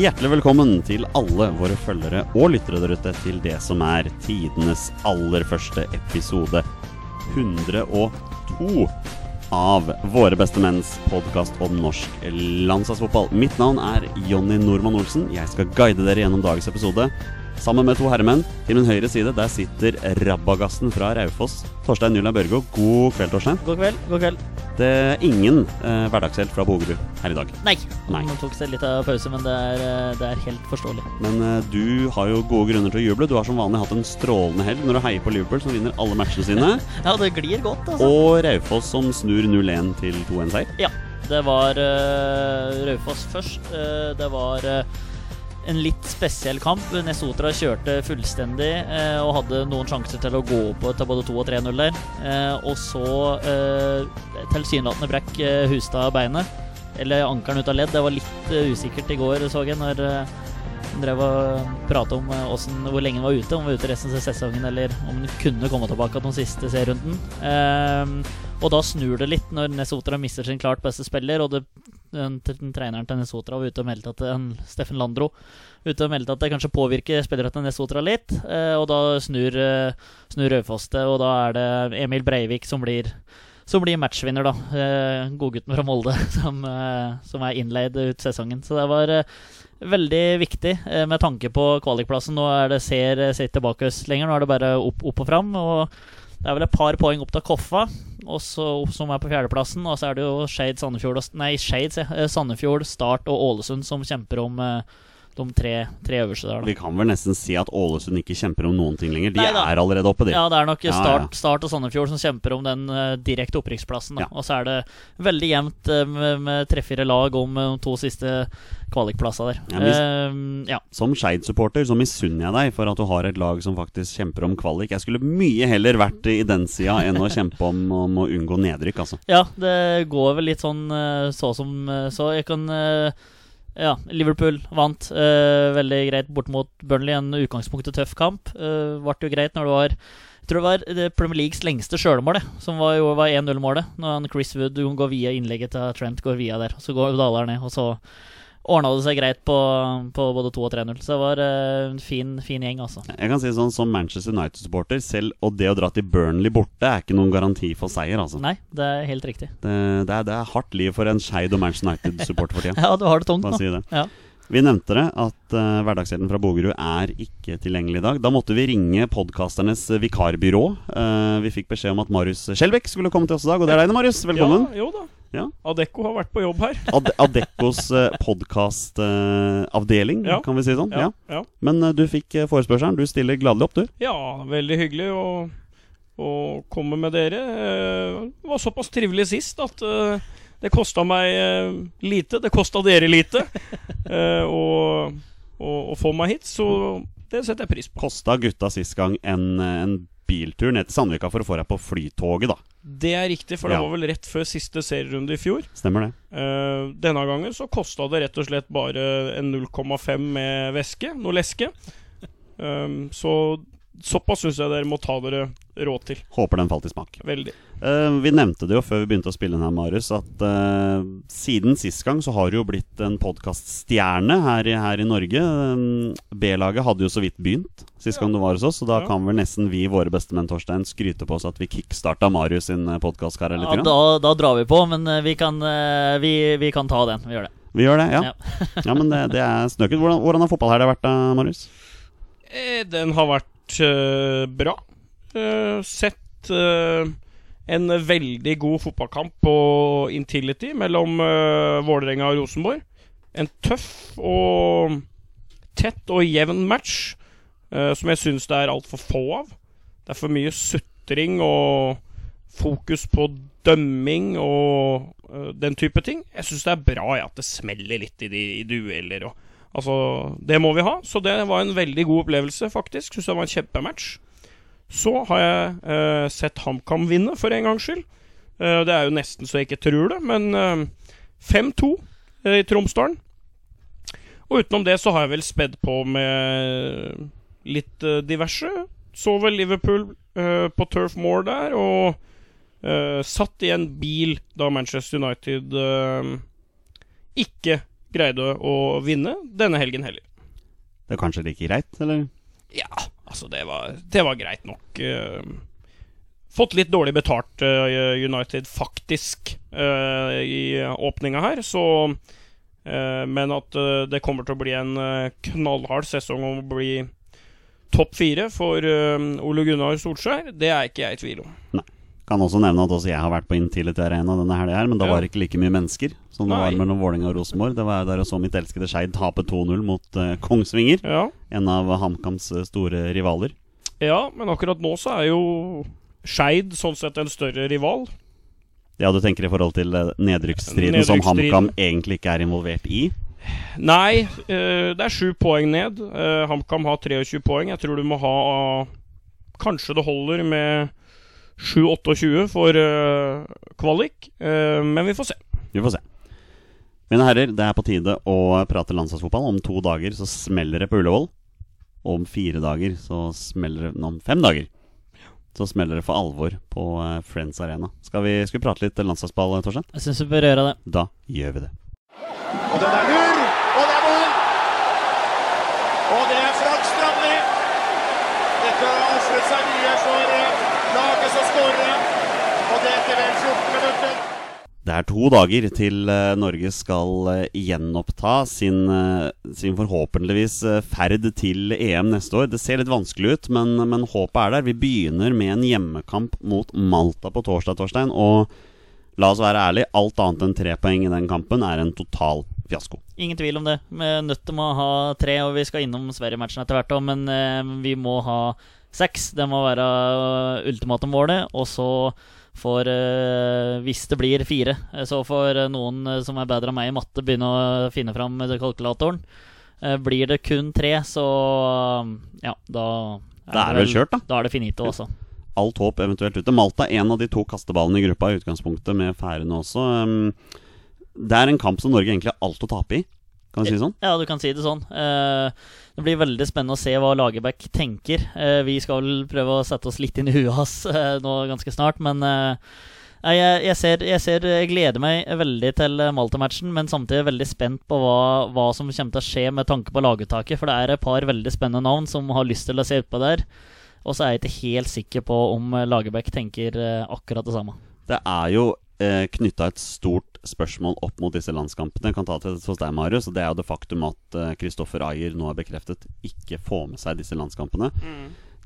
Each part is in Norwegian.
Hjertelig velkommen til alle våre følgere og lyttere der ute til det som er tidenes aller første episode 102 av Våre beste menns podkast om norsk landslagsfotball. Mitt navn er Jonny Normann Olsen. Jeg skal guide dere gjennom dagens episode sammen med to herremenn. Til min høyre side der sitter rabagassen fra Raufoss, Torstein Nyland Børgo. God kveld, Torstein. God kveld. god kveld Det er ingen eh, hverdagshelt fra Bogerud her i dag. Nei. Nei. Man tok seg litt av pause, men det er, eh, det er helt forståelig. Men eh, du har jo gode grunner til å juble. Du har som vanlig hatt en strålende helg når du heier på Liverpool, som vinner alle matchene sine. Ja, det glir godt, altså. og Raufoss som snur 0-1 til 2-1-seier. Ja. Det var uh, Raufoss først. Uh, det var eh, en litt spesiell kamp. Nesotra kjørte fullstendig eh, og hadde noen sjanser til å gå opp til både 2 og 3-0 der. Eh, og så eh, tilsynelatende brekk eh, Hustad beinet. Eller ankelen ut av ledd. Det var litt eh, usikkert i går, så jeg, når eh, han drev og prata om eh, hvordan, hvor lenge han var ute. Om han var ute resten av sesongen, eller om han kunne komme tilbake til den siste serierunden. Eh, og da snur det litt når Nesotra mister sin klart beste spiller, og det den, den treneren til Nesotra var ute og meldte at en, Steffen Landro ute og meldte at det kanskje påvirker spillere til Nesotra litt. Eh, og da snur, eh, snur Raufoss det, og da er det Emil Breivik som blir som blir matchvinner, da. Eh, Godgutten fra Molde, som, eh, som, er innleid ut sesongen. Så det var eh, veldig viktig eh, med tanke på kvalikplassen. Nå er det ser, ser tilbake oss lenger, nå er det bare opp, opp og fram. Og det er vel et par poeng opp til Koffa, også, som er på fjerdeplassen. Og så er det jo Skeid, Sandefjord, Nei, Skeid, Sandefjord, Start og Ålesund som kjemper om eh, de tre, tre, øverste der. Da. Vi kan vel nesten si at Ålesund ikke kjemper om noen ting lenger. De Nei, er allerede oppe, de. Ja, det er nok Start, ja, ja. start og Sandefjord som kjemper om den uh, direkte opprykksplassen. Ja. Og så er det veldig jevnt uh, med, med tre-fire lag om uh, de to siste kvalikplassene der. Ja, som Skeid-supporter så misunner jeg deg for at du har et lag som faktisk kjemper om kvalik. Jeg skulle mye heller vært i den sida enn å kjempe om, om, å unngå nedrykk, altså. Ja, det går vel litt sånn så som så. Jeg kan ja, Liverpool vant. Uh, veldig greit bort mot Burnley. En utgangspunktet tøff kamp. Uh, ble jo greit når det var Jeg tror det var det Premier Leagues lengste sjølmål, som var, var 1-0-målet. Når Chris Wood går via innlegget til Trent, går via der. Så går Daler ned, og så ordna det seg greit på, på både 2 og 3-0. Så det var uh, en fin, fin, gjeng, altså. Jeg kan si sånn Som Manchester United-supporter, selv og det å dra til Burnley borte er ikke noen garanti for seier, altså. Nei, det er helt riktig. Det, det, er, det er, hardt liv for en Skeid og Manchester United-supporter for tida. ja, du har det tungt nå. Si det. Ja. Vi nevnte det, at uh, Hverdagshelten fra Bogerud er ikke tilgjengelig i dag. Da måtte vi ringe podkasternes vikarbyrå. Uh, vi fikk beskjed om at Marius Skjelbæk skulle komme til oss i dag, og det er deg, Marius. Velkommen. Ja, jo da ja. Adecco har vært på jobb her. Ad Adeccos eh, podkastavdeling, uh, ja. kan vi si sånn. Ja. ja. Men uh, du fikk uh, forespørselen. Du stiller gladelig opp, du. Ja, veldig hyggelig å, å komme med dere. Det var såpass trivelig sist at det kosta meg lite. Det kosta dere lite å få meg hit, så det setter jeg pris på. Kosta gutta sist gang en, en biltur ned til Sandvika for å få deg på flytoget, da. Det er riktig, for det ja. var vel rett før siste serierunde i fjor. Stemmer det uh, Denne gangen så kosta det rett og slett bare en 0,5 med væske, noe leske. Um, så såpass syns jeg dere må ta dere råd til. Håper den falt i smak. Veldig. Uh, vi nevnte det jo før vi begynte å spille den her, Marius, at uh, siden sist gang så har det jo blitt en podkaststjerne her, her, i Norge. Um, B-laget hadde jo så vidt begynt sist ja. gang du var hos oss, så da ja. kan vel nesten vi, våre bestemenn Torstein, skryte på oss at vi kickstarta Marius sin podkastkarriere litt. Ja, da, da, drar vi på, men vi kan, vi, vi kan, ta den. Vi gjør det. Vi gjør det, ja. Ja, ja men det, det er snøket. Hvordan, hvordan har fotballhelga vært, da, Marius? Den har vært uh, bra. Uh, sett uh, en veldig god fotballkamp på Intility mellom uh, Vålerenga og Rosenborg. En tøff og tett og jevn match uh, som jeg syns det er altfor få av. Det er for mye sutring og fokus på dømming og uh, den type ting. Jeg syns det er bra ja, at det smeller litt i, de, i dueller. Og, altså, det må vi ha. Så det var en veldig god opplevelse, faktisk. Syns det var en kjempematch. Så har jeg eh, sett HamKam vinne, for en gangs skyld. Eh, det er jo nesten så jeg ikke tror det, men eh, 5-2 eh, i Tromsdalen. Og utenom det så har jeg vel spedd på med litt eh, diverse. Så vel Liverpool eh, på Turf Moor der, og satt i en bil da Manchester United ikke greide å vinne denne helgen heller. Det er kanskje like greit, eller? Ja, altså, det var, det var greit nok. eh. fått litt dårlig betalt, eh, United, faktisk, eh, i åpninga her, så Men at det kommer til å bli en knallhard sesong og bli topp fire for Ole Gunnar Solskjær, det er ikke jeg i tvil om. Kan også nevne at også jeg har vært på Intility Arena denne helga her, men da Ja. var det ikke like mye mennesker som det Nei. var mellom Vålerenga og Rosenborg. Det var der og så mitt elskede Skeid tape 2-0 mot uh, Kongsvinger, Ja. en av HamKams eh, store rivaler. ja, men akkurat nå så er jo Skeid sånn sett en større rival. Ja, du tenker i forhold til eh, nedrykksstriden som HamKam egentlig ikke er involvert i? Nei, uh, det er sju poeng ned. Uh, HamKam har 23 poeng. Jeg tror du må ha Kanskje det holder med 7-28 for uh, kvalik, uh, men vi får se. Vi får se. Mine herrer, det er på tide å prate landslagsfotball. Om to dager så smeller det på Ullevål. Og om fire dager så smeller det Om fem dager så smeller det for alvor på uh, Friends Arena. Skal vi, skal vi prate litt landslagsball, Torstein? Jeg syns vi bør gjøre det. Da gjør vi det. Og den er lur, og det er mål! Og det er Frank Strandli. Dette har ofret seg mye for eh, laget som skårer. Og det etter vel 14 minutter. Det er to dager til eh, Norge skal eh, gjenoppta sin, eh, sin forhåpentligvis ferd til EM neste år. Det ser litt vanskelig ut, men, men håpet er der. Vi begynner med en hjemmekamp mot Malta på torsdag, Torstein. Og la oss være ærlig, alt annet enn tre poeng i den kampen er en total fiasko. Ingen tvil om det. Vi er nødt til å ha tre, og vi skal innom Sverige-matchen etter hvert òg, men vi må ha seks. Det må være uh, ultimatummålet, og så får uh, Hvis det blir fire, eh, så får eh, noen som er bedre enn meg i matte, begynne å finne fram kalkulatoren. Uh, blir det kun tre, så uh, ja, da er det vel kjørt, da. Da er det finito, altså. Alt håp eventuelt ute. Malta er en av de to kasteballene i gruppa i utgangspunktet, med Færøyene også. Um, Det er en kamp som Norge egentlig har alt å tape i, kan vi si det sånn? Ja, du kan si det sånn. Eh, det blir veldig spennende å se hva Lagerbäck tenker. Eh, vi skal vel prøve å sette oss litt inn i huet hans eh, nå ganske snart, men jeg, jeg, ser, jeg ser Jeg gleder meg veldig til Malta-matchen, men samtidig veldig spent på hva, hva som kommer til å skje med tanke på laguttaket, for det er et par veldig spennende navn som har lyst til å se utpå der. Og så er jeg ikke helt sikker på om Lagerbäck tenker akkurat det samme. Det er jo eh, knytta et stort spørsmål opp mot disse landskampene. Jeg kan ta til hos deg, Marius. Og det er jo det faktum at eh, Kristoffer Ayer nå har bekreftet ikke får med seg disse landskampene.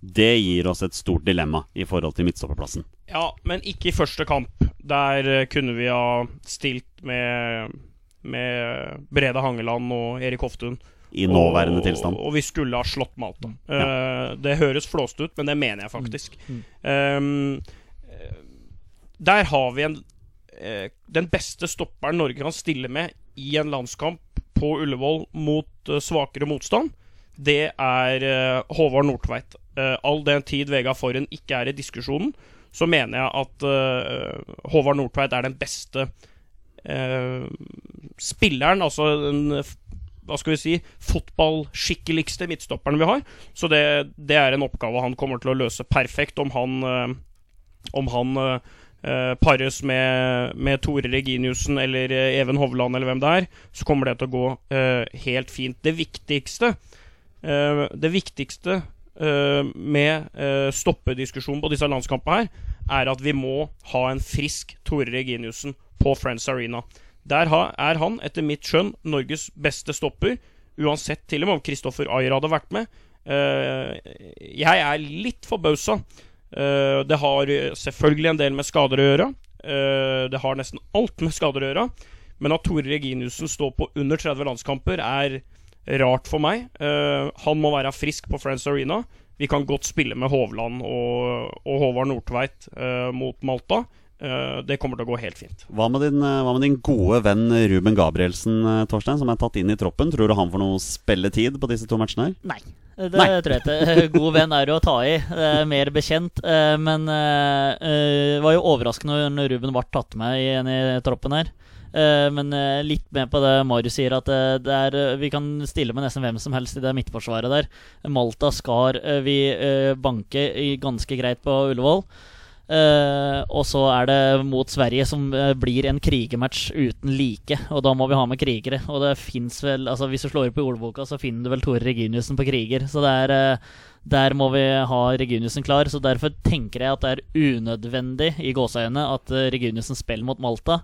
Det gir oss et stort dilemma i forhold til midtstopperplassen. Ja, men ikke i første kamp. Der eh, kunne vi ha stilt med, med Brede Hangeland og Erik Hoftun. I nåværende og, tilstand. Og vi skulle ha slått Malta. Eh, det høres flåst ut, men det mener jeg faktisk. Um, eh, der har vi en, eh, den beste stopperen Norge kan stille med i en landskamp på Ullevål mot eh, svakere motstand. Det er eh, Håvard Nordtveit. Eh, all den tid Vegard Forhen ikke er i diskusjonen, så mener jeg at Håvard Nordtveit er den beste spilleren, altså den hva skal vi si fotballskikkeligste midtstopperen vi har. Så det, det er en oppgave han kommer til å løse perfekt om han Om han eh, eh, pares med, med Tore Reginiussen eller eh, Even Hovland eller hvem det er, så kommer det til å gå eh, helt fint. Det viktigste eh, Det viktigste eh, med uh, stoppediskusjonen på disse landskampene her, er at vi må ha en frisk Tore Reginiussen på Friends Arena. Der er han, etter mitt skjønn, Norges beste stopper. Uansett til og med om Kristoffer Ayer hadde vært med. Eh, jeg er litt forbausa. Eh, det har selvfølgelig en del med skader å gjøre. Eh, det har nesten alt med skader å gjøre. Men at Tore Reginussen står på under 30 landskamper, er rart for meg. Eh, han må være frisk på Friends Arena. Vi kan godt spille med Hovland og, og Håvard Nordtveit eh, mot Malta. Eh, det kommer til å gå helt fint. Hva med, din, eh, hva med din gode venn Ruben Gabrielsen, eh, Torstein, som er tatt inn i troppen? Tror du han får noe spilletid på disse to matchene her? Nei. Det Nei. tror jeg ikke. God venn er jo å ta i. Det er mer bekjent. eh, Men eh, eh, det var jo overraskende når Ruben ble tatt med igjen i troppen her. Eh, Men eh, litt med på det Marius sier, at eh, det er, eh, vi kan stille med nesten hvem som helst i det midtforsvaret der. Malta skal eh, vi eh, banke ganske greit på Ullevål. Eh, og så er det mot Sverige, som uh, blir en krigermatch uten like. Og da må vi ha med krigere. Og det fins vel altså Hvis du slår opp i ordboka, så finner du vel Tore Reginiussen på kriger. Så det er eh, der må vi ha Reginiussen klar. Så derfor tenker jeg at det er unødvendig i gåseøynene at uh, Reginiussen spiller mot Malta.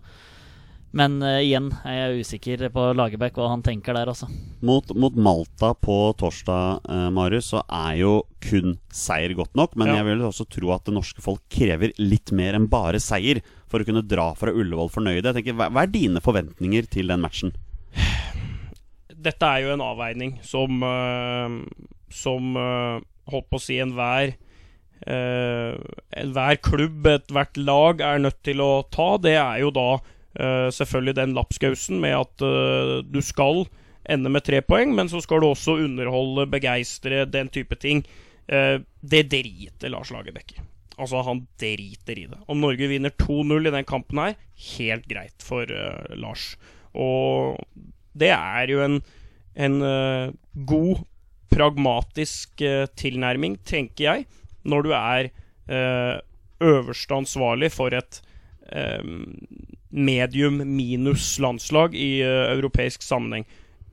Men uh, igjen er jeg usikker på Lagerbäck hva han tenker der, altså. Mot, mot Malta på torsdag, uh, Marius, så er jo kun seier godt nok. Men Ja. jeg vil også tro at det norske folk krever litt mer enn bare seier for å kunne dra fra Ullevål fornøyde. Jeg tenker, hva, hva er dine forventninger til den matchen? Dette er jo en avveining som uh, Som holdt på å si enhver uh, Enhver klubb, ethvert lag, er nødt til å ta. Det er jo da selvfølgelig den lapskausen med at eh, du skal ende med tre poeng, men så skal du også underholde, begeistre, den type ting. Eh, det driter Lars Lagerbäck i. Altså, han driter i det. Om Norge vinner 2-0 i den kampen her, helt greit for eh, Lars. Og det er jo en, en eh, god, pragmatisk eh, tilnærming, tenker jeg, når du er eh, øverste ansvarlig for et eh, medium minus landslag i eh, europeisk sammenheng.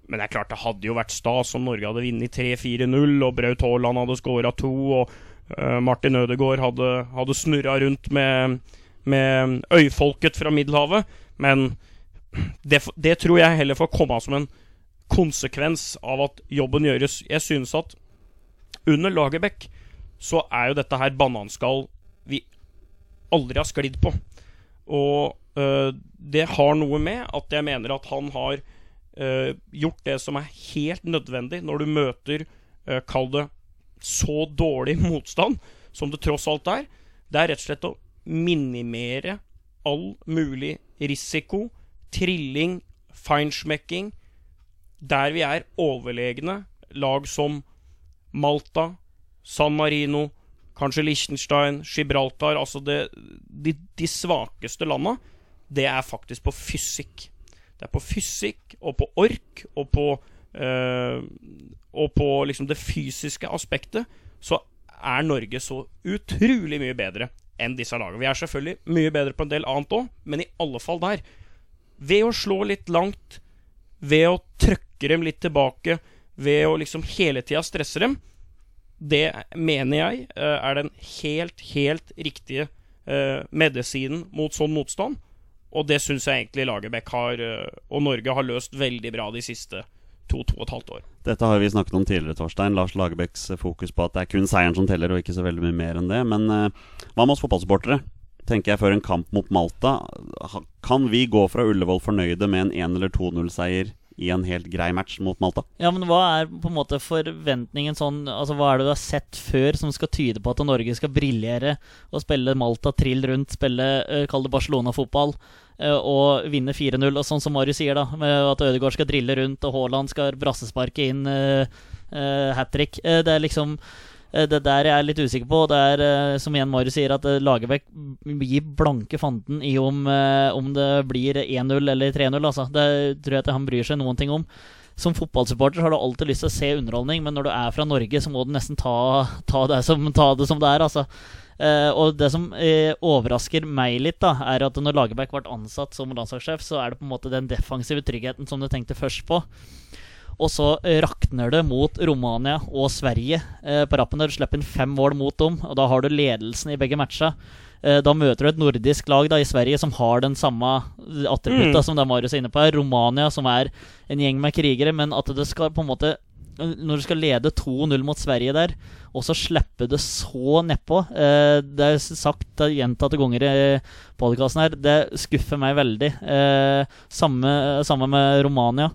Men det er klart det hadde jo vært stas om Norge hadde vunnet 3-4-0, og Braut Haaland hadde skåra to, og uh, Martin Ødegaard hadde, hadde snurra rundt med, med øyfolket fra Middelhavet. Men det, det tror jeg heller får komme som en konsekvens av at jobben gjøres. Jeg synes at under Lagerbäck så er jo dette her bananskall vi aldri har sklidd på. Og det har noe med at jeg mener at han har øh, gjort det som er helt nødvendig når du møter, uh, kall det, så dårlig motstand som det tross alt er. Det er rett og slett å minimere all mulig risiko, trilling, feinschmecking, der vi er overlegne lag som Malta, San Marino, kanskje Liechtenstein, Gibraltar Altså det, de, de svakeste landa, det er faktisk på fysikk. Det er på fysikk og på ork og på øh, Og på liksom det fysiske aspektet så er Norge så utrolig mye bedre enn disse lagene. Vi er selvfølgelig mye bedre på en del annet òg, men i alle fall der. Ved å slå litt langt, ved å trøkke dem litt tilbake, ved å liksom hele tida stresse dem, det mener jeg eh, er den helt, helt riktige eh, medisinen mot sånn motstand. Og det syns jeg egentlig Lagerbäck har, eh, og Norge har løst veldig bra de siste to, to og et halvt år. Dette har vi snakket om tidligere, Torstein. Lars Lagerbäcks fokus på at det er kun seieren som teller, og ikke så veldig mye mer enn det. Men eh, hva med oss fotballsupportere? Tenker jeg før en kamp mot Malta. Kan vi gå fra Ullevål fornøyde med en 1- eller 2-0-seier i en helt grei match mot Malta? Ja, men hva er på en måte forventningen sånn Altså, hva er det du har sett før som skal tyde på at Norge skal briljere og spille Malta trill rundt, spille uh, Kall det Barcelona-fotball eh, og vinne 4-0, og sånn som Marius sier, da, med at Ødegaard skal drille rundt og Haaland skal brassesparke inn uh, hat trick. Eh, det er liksom eh, det der jeg er litt usikker på. Det er, eh, som igjen Marius sier, at eh, Lagerbäck gir blanke fanden i om, eh, om det blir 1-0 eller 3-0. Altså. Det tror jeg ikke han bryr seg noen ting om. Som fotballsupporter har du alltid lyst til å se underholdning, men når du er fra Norge, så må du nesten ta, ta, det, som, ta det som det er. Altså. Eh, og det som eh, overrasker meg litt, da er at når Lagerbäck ble ansatt som landslagssjef, så er det på en måte den defensive tryggheten som du tenkte først på. Og så rakner det mot Romania og Sverige eh, på rappen. Der du slipper inn fem mål mot dem, og da har du ledelsen i begge matcha. Eh, da møter du et nordisk lag da i Sverige som har den samme attributta Mm. som det Marius er inne på her. Romania, som er en gjeng med krigere, men at det skal på en måte når du skal lede 2-0 mot Sverige der, og så slippe det så nedpå eh, Det er sagt gjentatte ganger i podkasten her, det skuffer meg veldig. Eh, samme, samme med Romania.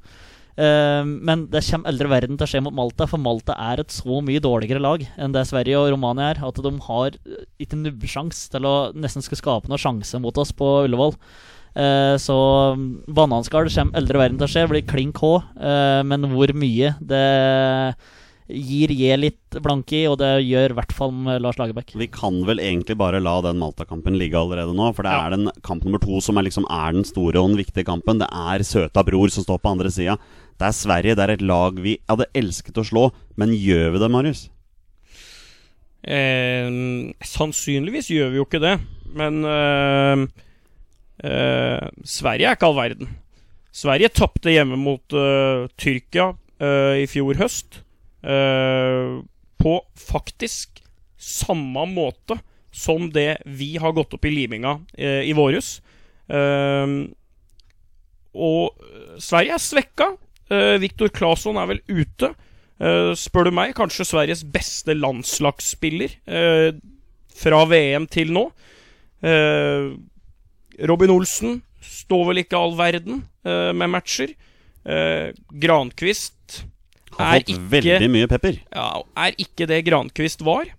Eh, men det kommer aldri verden til å skje mot Malta, for Malta er et så mye dårligere lag enn det Sverige og Romania er, at de har eh, ikke nubbesjans til å nesten skal skape noen sjanse mot oss på Ullevål. Eh, så mm, bananskall kommer aldri verden til å skje, blir klink H, eh, men hvor mye det gir J litt blanke i, og det gjør i hvert fall med Lars Lagerbäck. Vi kan vel egentlig bare la den Malta-kampen ligge allerede nå. For det Ja. er den kamp nummer to som er, liksom, er den store og den viktige kampen. Det er søta bror som står på andre sida. Det er Sverige. Det er et lag vi hadde elsket å slå. Men gjør vi det, Marius? Eh, sannsynligvis gjør vi jo ikke det, men eh, eh, Sverige er ikke all verden. Sverige tapte hjemme mot eh, Tyrkia eh, i fjor høst. eh, på faktisk samme måte som det vi har gått opp i liminga i våres. Og Sverige er svekka. Uh, Viktor Claesson er vel ute. Eh, spør du meg, kanskje Sveriges beste landslagsspiller eh, fra VM til nå. Eh, Robin Olsen står vel ikke all verden eh, med matcher. Eh, Grankvist Har er fått ikke, veldig mye pepper. ja, er ikke det Grankvist var.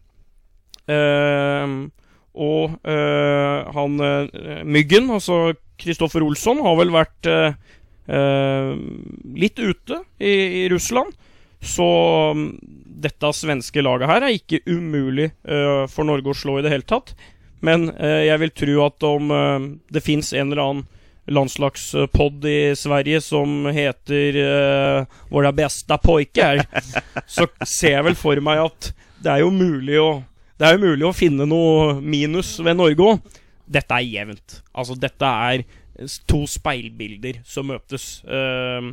Uh, og uh, han uh, Myggen, altså Kristoffer Olsson, har vel vært eh, eh, litt ute i, i Russland. Så mm, dette svenske laget her er ikke umulig uh, for Norge å slå i det hele tatt. Men uh, jeg vil tro at om uh, det fins en eller annen landslagspod i Sverige som heter uh, 'Våra bästa pojkar', så ser jeg vel for meg at det er jo mulig å det jo mulig å finne noe minus ved Norge òg. Dette er jevnt. Altså, dette er to speilbilder som møtes. Eh,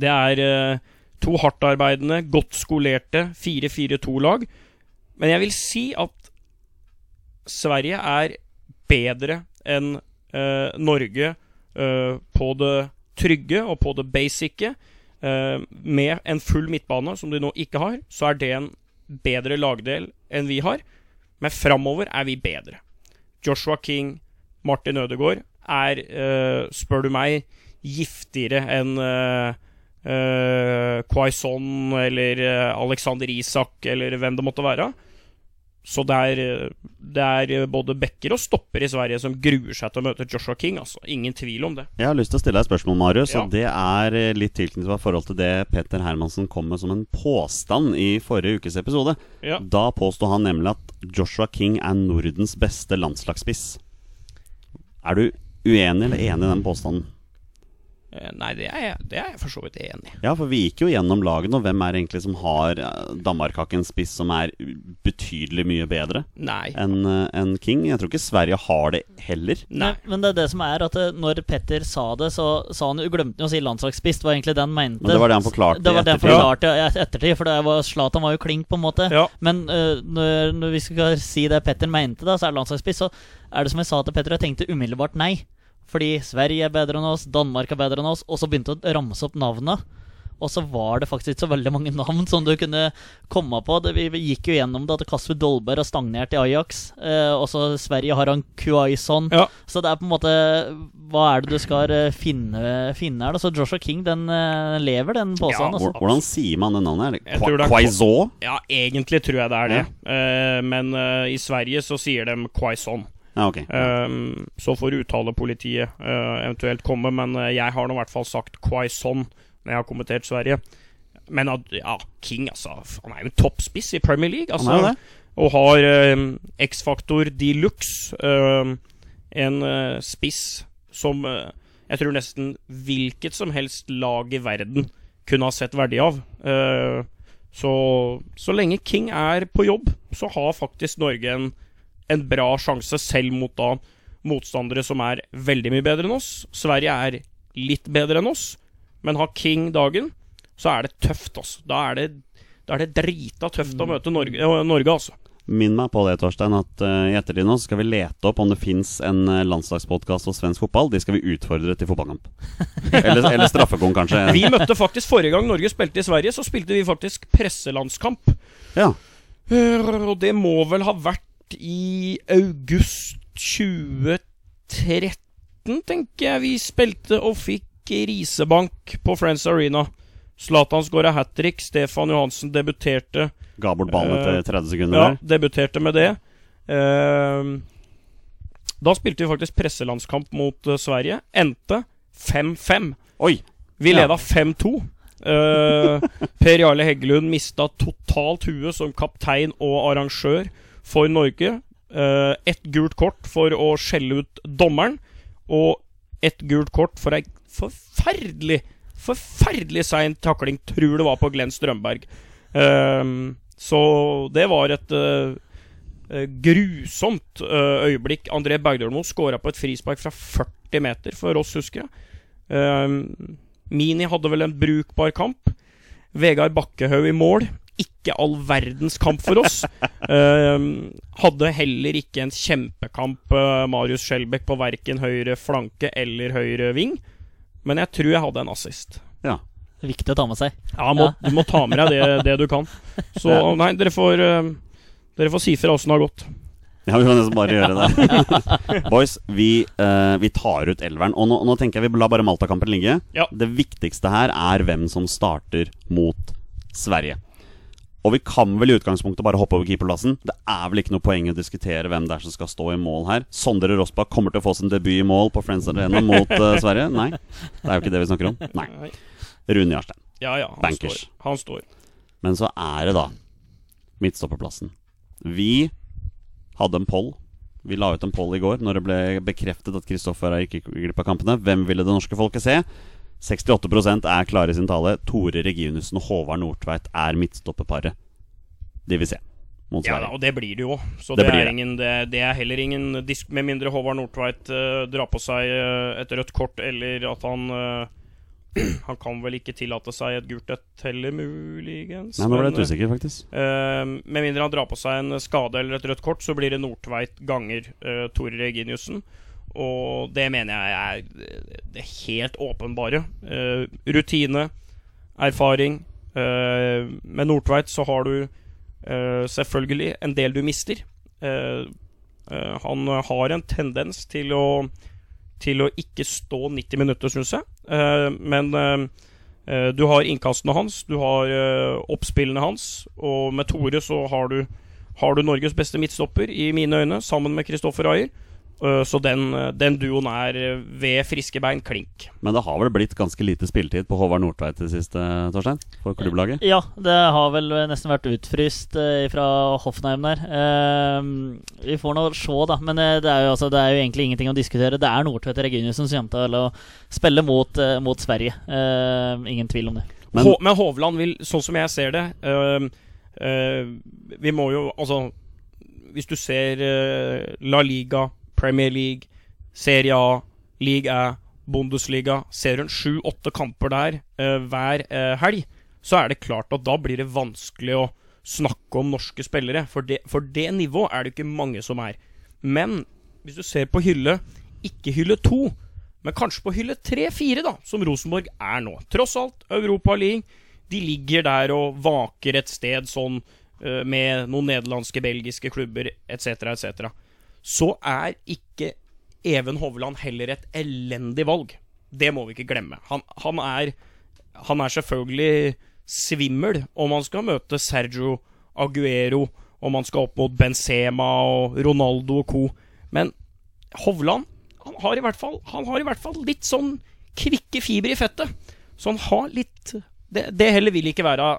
det er eh, to hardtarbeidende, godt skolerte 4-4-2-lag. Men jeg vil si at Sverige er bedre enn eh, Norge eh, på det trygge og på det basice. Eh, med en full midtbane, som de nå ikke har, så er det en bedre lagdel enn vi har. Men framover er vi bedre. Joshua King, Martin Ødegaard er, eh, spør du meg, giftigere enn uh, Quaison eller eh, Alexander Isak eller hvem det måtte være. Så det er, eh, det er eh, både backer og stopper i Sverige som gruer seg til å møte Joshua King. Altså. Ingen tvil om det. Jeg har lyst til å stille deg et spørsmål, Marius. Ja. Og det er eh, litt tilknyttet i forhold til det Peter Hermansen kom med som en påstand i forrige ukes episode. Ja. Da påsto han nemlig at Joshua King er Nordens beste landslagsspiss. Er du uenig eller enig i den påstanden? Eh, Nei, det er, jeg, det er jeg for så vidt enig i. Ja, for vi gikk jo gjennom lagene, og hvem er det egentlig som har eh, Danmark-hakken spiss som er betydelig mye bedre enn en King? Jeg tror ikke Sverige har det heller. Nei. Men, men det er det som er at eh, når Petter sa det, så sa han jo glemte han å si landslagsspiss. Det var egentlig det han mente. Men det var det han forklarte Det var det han forklarte i ettertid, for det var, Zlatan var jo klink, på en måte. Ja. Men uh, når, når vi skal si det Petter mente, da, så er det landslagsspiss, så er det som jeg sa til Petter, jeg tenkte umiddelbart nei. Fordi Sverige er bedre enn oss, Danmark er bedre enn oss, og så begynte å ramse opp navnene. Og så var det faktisk ikke så veldig mange navn som du kunne komme på. Det, vi, vi gikk jo gjennom det at Kasper Dolberg har stagnert i Ajax. Eh, og så Sverige har han Kuaison. Ja. Så det er på en måte Hva er det du skal eh, finne, finne her? da? Så Joshua King, den eh, lever, den posen. Ja, altså. Hvordan sier man det navnet? Quaison? Ja, egentlig tror jeg det er det. Eh, men eh, i Sverige så sier de Quaison. Ja, okay. Um, så får uttalepolitiet uh, eventuelt komme, men uh, jeg har nå i hvert fall sagt Quaison når jeg har kommentert Sverige. Men at, ja, King, altså. Han er jo en toppspiss i Premier League. Altså. Og har um, X-faktor de luxe. Um, en uh, spiss som uh, jeg tror nesten hvilket som helst lag i verden kunne ha sett verdi av. Så, så lenge King er på jobb, så har faktisk Norge en en bra sjanse, selv mot da motstandere som er veldig mye bedre enn oss. Sverige er litt bedre enn oss, men har King dagen, så er det tøft, altså. Da er det, da er det drita tøft å møte Norge, eh, Norge altså. Minn meg på det, Torstein, at eh, i ettertid nå så skal vi lete opp om det fins en uh, landslagspodkast om svensk fotball. De skal vi utfordre til fotballkamp. eller, eller straffekonk, kanskje. Vi møtte faktisk forrige gang Norge spilte i Sverige, så spilte vi faktisk presselandskamp. Ja. Uh, Og det må vel ha vært i august 2013, tenker jeg. Vi spilte og fikk risebank på Friends Arena. Zlatan skåra hat trick. Stefan Johansen debuterte. Ga bort ballen etter Eh, 30 sekunder Ja, debuterte med det. Eh, da spilte vi faktisk presselandskamp mot eh, Sverige. Endte 5-5. Oi! Vi Ja. 5-2. Uh, per Jarle Heggelund mista totalt huet som kaptein og arrangør for Norge. Uh, ett gult kort for å skjelle ut dommeren, og ett gult kort for ei forferdelig, forferdelig sein takling, tror det var på Glenn Strømberg. Eh, Så det var et eh, eh, grusomt eh, øyeblikk. André Bergdølmo skåra på et frispark fra 40 meter for oss, husker jeg. Eh, Mini hadde vel en brukbar kamp. Vegard Bakkehaug i mål. Ikke all verdens kamp for oss. Uh, hadde heller ikke en kjempekamp, uh, Marius Skjelbæk, på verken høyre flanke eller høyre ving. Men jeg tror jeg hadde en assist. Ja. Viktig å ta med seg. Ja, må, Ja. Du må ta med deg det, det du kan. Så nei, dere får, uh, dere får si fra åssen det har gått. Ja, vi kan nesten bare gjøre det. Boys, vi, uh, vi tar ut elveren. Og nå, nå tenker jeg vi lar bare Malta-kampen ligge. Ja. Det viktigste her er hvem som starter mot Sverige. Og vi kan vel i utgangspunktet bare hoppe over keeperplassen. Det er vel ikke noe poeng å diskutere hvem det er som skal stå i mål her. Sondre Rossbakk kommer til å få sin debut i mål på Friends Arena mot uh, Sverige. Nei, det er jo ikke det vi snakker om. Nei. Rune Jarstein. Ja, ja, han Bankers. står. Han står. Men så er det da midtstopperplassen. Vi hadde en poll. Vi la ut en poll i går når det ble bekreftet at Kristoffer gikk glipp av kampene. Hvem ville det norske folket se? 68% er klare i sin tale. Tore Reginussen og Håvard Nordtveit er midtstopperparet de vil se Ja, da, og det blir det jo. Så Det det, er det. ingen, det, det er heller ingen disk Med mindre Håvard Nordtveit uh, drar på seg uh, et rødt kort, eller at han uh, Han kan vel ikke tillate seg et gult et heller, muligens. Nei, nå ble jeg litt usikker, faktisk. Uh, med mindre han drar på seg en skade eller et rødt kort, så blir det Nordtveit ganger uh, Tore Reginiussen. Og det mener jeg er det helt åpenbare. Uh, rutine, erfaring. Uh, med Nordtveit så har du uh, selvfølgelig en del du mister. Han har en tendens til å til å ikke stå 90 minutter, syns jeg. Men du har innkastene hans, du har oppspillene hans, og med Tore så har du, har du Norges beste midtstopper, i mine øyne, sammen med Kristoffer Ayer. Eh, så den, eh, den duoen er eh, ved friske bein klink. Men det har vel blitt ganske lite spilletid på Håvard Nordtveit i det siste, Torstein? For klubblaget? Ja, det har vel nesten vært utfryst fra Hoffenheim der. Eh, vi får nå se, da. Men det, er jo, altså, det er jo egentlig ingenting å diskutere. Det er Nordtvedt Reginiussen som kommer til å spille mot, mot Sverige. Eh, ingen tvil om det. Men- Hå men Hovland vil, sånn som jeg ser det øh, øh, Vi må jo Altså, hvis du ser øh, La Liga, Premier League, Serie A, League A, Bundesliga Ser du en sju-åtte kamper der øh, hver øh, helg, så er det klart at da blir det vanskelig å snakke om norske spillere. For det, for det nivået er det ikke mange som er. Men hvis du ser på hylle, ikke hylle to, men kanskje på hylle tre-fire, da, som Rosenborg er nå. Tross alt, Europa League. De ligger der og vaker et sted sånn eh, med noen nederlandske, belgiske klubber etc., etc. Så er ikke Even Hovland heller et elendig valg. Det må vi ikke glemme. Han, han, er, han er selvfølgelig svimmel om han skal møte Sergio Aguero, om han skal opp mot Benzema og Ronaldo og co. Men Hovland han har, fall, han har i hvert fall litt sånn kvikke fiber i fettet. Så han har litt Det, det heller vil ikke være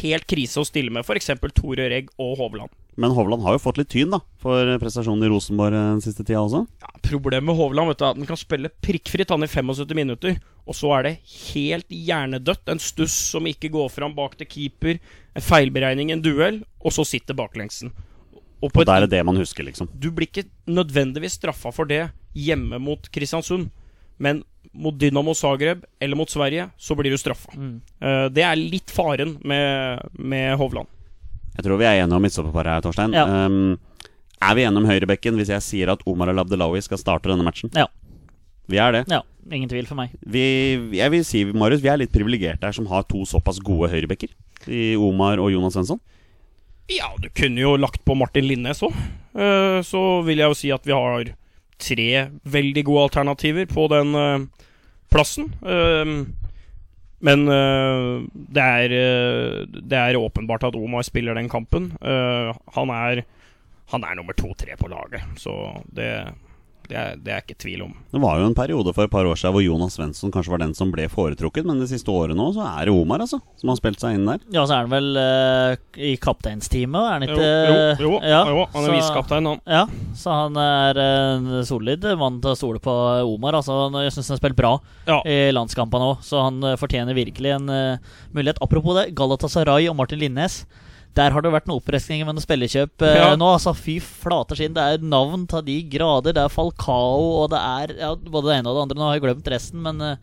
helt krise å stille med f.eks. Tore Regg og Hovland. Men Hovland har jo fått litt tyn da for prestasjonen i Rosenborg eh, den siste tida også. Ja, problemet med Hovland vet du, er at han kan spille prikkfritt han i 75 minutter, og så er det helt hjernedødt. En stuss som ikke går fram bak til keeper, en feilberegning, en duell, og så sitter baklengsen. Og på Og der er det det man husker, liksom. du blir ikke nødvendigvis straffa for det hjemme mot Kristiansund, men mot Dynamo Zagreb eller mot Sverige, så blir du straffa. Mm. det er litt faren med, med Hovland. Jeg tror vi er enige om midtstopperparet her, Torstein. Ja. Um, er vi enige om høyrebekken hvis jeg sier at Omar El Abdelawi skal starte denne matchen? Ja. Vi er det. Ja, ingen tvil for meg. Vi, jeg vil si, Marius, vi er litt privilegerte her som har to såpass gode høyrebekker. I Omar og Jonas Svensson. Ja, du kunne jo lagt på Martin Linnes òg. så vil jeg jo si at vi har tre veldig gode alternativer på den eh, plassen. Eh, men eh, det, er, eh, det er åpenbart at Omar spiller den kampen. Eh, han er Han er nummer to-tre på laget, så det, det, er, det er ikke tvil om. Det var jo en periode for et par år siden hvor Jonas Svensson kanskje var den som ble foretrukket, men de siste årene nå så er det Omar, altså, som har spilt seg inn der. Ja, så er han vel uh, i kapteinsteamet, er han Jo, ikke jo, jo, ja, jo han er visekaptein, han. Ja, så han er en solid mann til å stole på Omar. Altså, jeg syns han har spilt bra Ja. i landskampene òg, så han eh, fortjener virkelig en eh, mulighet. Apropos det, Galatasaray og Martin Linnes. Der har det vært noen oppreskninger med noen spillekjøp eh, Ja. nå. Altså, fy flater skinn. Det er navn til de grader. Det er Falcao, og det er ja, både det ene og det andre. Nå har jeg glemt resten, men eh,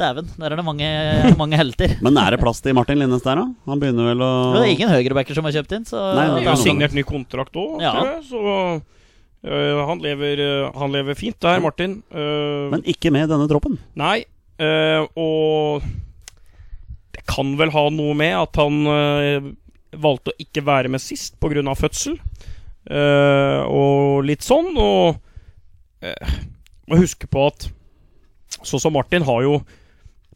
dæven, der er det mange, mange helter. Men er det plass til Martin Linnes der, da? Han begynner vel å Det er ingen høyrebacker som har kjøpt inn, så Nei, Han har er signert ny kontrakt òg, Ja. Så uh, han, lever, han lever fint der, Martin. Uh, Men ikke med denne troppen. Nei, og det kan vel ha noe med at han valgte å ikke være med sist pga. fødsel. uh, og litt sånn. Og uh, må huske på at sånn som Martin har jo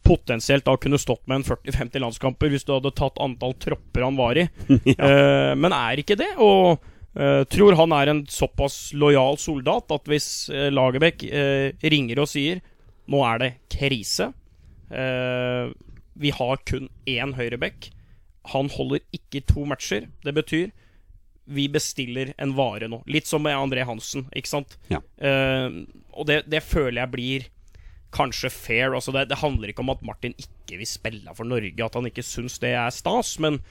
potensielt da kunne stått med en 40-50 landskamper hvis du hadde tatt antall tropper han var i. Eh, men er ikke det. Og uh, tror han er en såpass lojal soldat at hvis uh, Lagerbäck ringer og sier nå er det krise Vi har kun én høyreback. Han holder ikke to matcher. Det betyr vi bestiller en vare nå. Litt som med André Hansen, ikke sant? Ja. Uh, og det, det føler jeg blir kanskje fair. Altså det, det handler ikke om at Martin ikke vil spille for Norge, at han ikke syns det er stas, men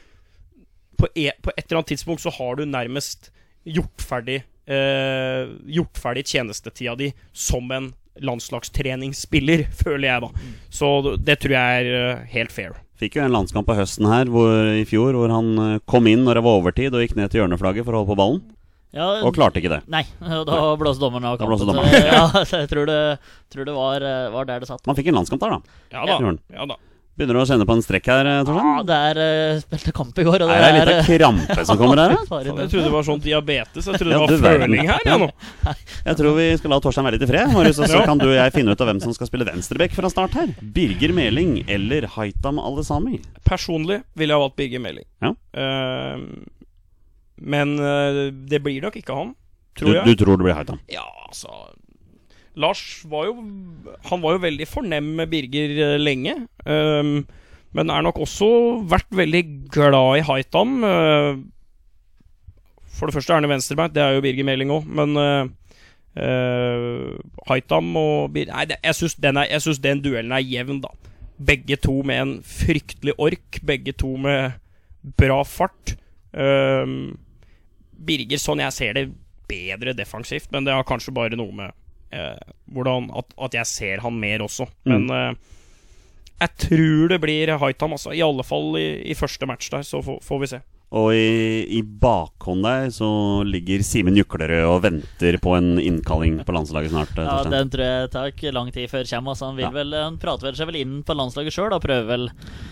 på, e, på et eller annet tidspunkt så har du nærmest gjort ferdig uh, Gjort ferdig tjenestetida di som en landslagstreningsspiller, føler jeg, da. Så det tror jeg er eh, helt fair. Fikk jo en landskamp på høsten her hvor, i fjor hvor han eh, kom inn når det var overtid og gikk ned til hjørneflagget for å holde på ballen, Ja, og klarte ikke det. Nei, da blåste dommeren av kampen. dommeren. Så, ja, så jeg tror det, tror det var, eh, var der det satt. Man fikk en landskamp der, da. Ja da. Ja, da. Begynner du å kjenne på en strekk her, Torstein? Ja, det er uh, spilte kamp i går, og det Er det ei lita eh, krampe som kommer her, da? Jeg trodde det var sånn diabetes. Jeg trodde Ja, det var føling her. Ja, nå. Jeg tror vi skal la Torstein være litt i fred, Marius, og så kan du og jeg finne ut av hvem som skal spille venstrebekk fra start her. Birger Meling eller Haitam Alesami? Personlig ville jeg valgt Birger Meling. Ja. Uh, men uh, det blir nok ikke han, Du, tror jeg. du tror det blir Haitam? Ja, altså Lars var jo Han var jo veldig fornem med Birger eh, lenge. Um, men er nok også vært veldig glad i Haitam. eh, for det første er han venstrebeint, det er jo Birger Meling òg, men uh, Haitam og Bir Nei, jeg syns den, den duellen er jevn, da. Begge to med en fryktelig ork. Begge to med bra fart. Ehm, Birger, sånn jeg ser det, bedre defensivt, men det har kanskje bare noe med hvordan at, at jeg ser han mer også. Men eh, jeg tror det blir Haitam, altså. I alle fall i, i første match der, så får, får vi se. Og i, i bakhånd der så ligger Simen Juklerød og venter på en innkalling på landslaget snart. eh, Ja. Den tror jeg tar lang tid før kommer. Altså, han, vil Ja. vel, han prater vel seg vel inn på landslaget sjøl og prøver vel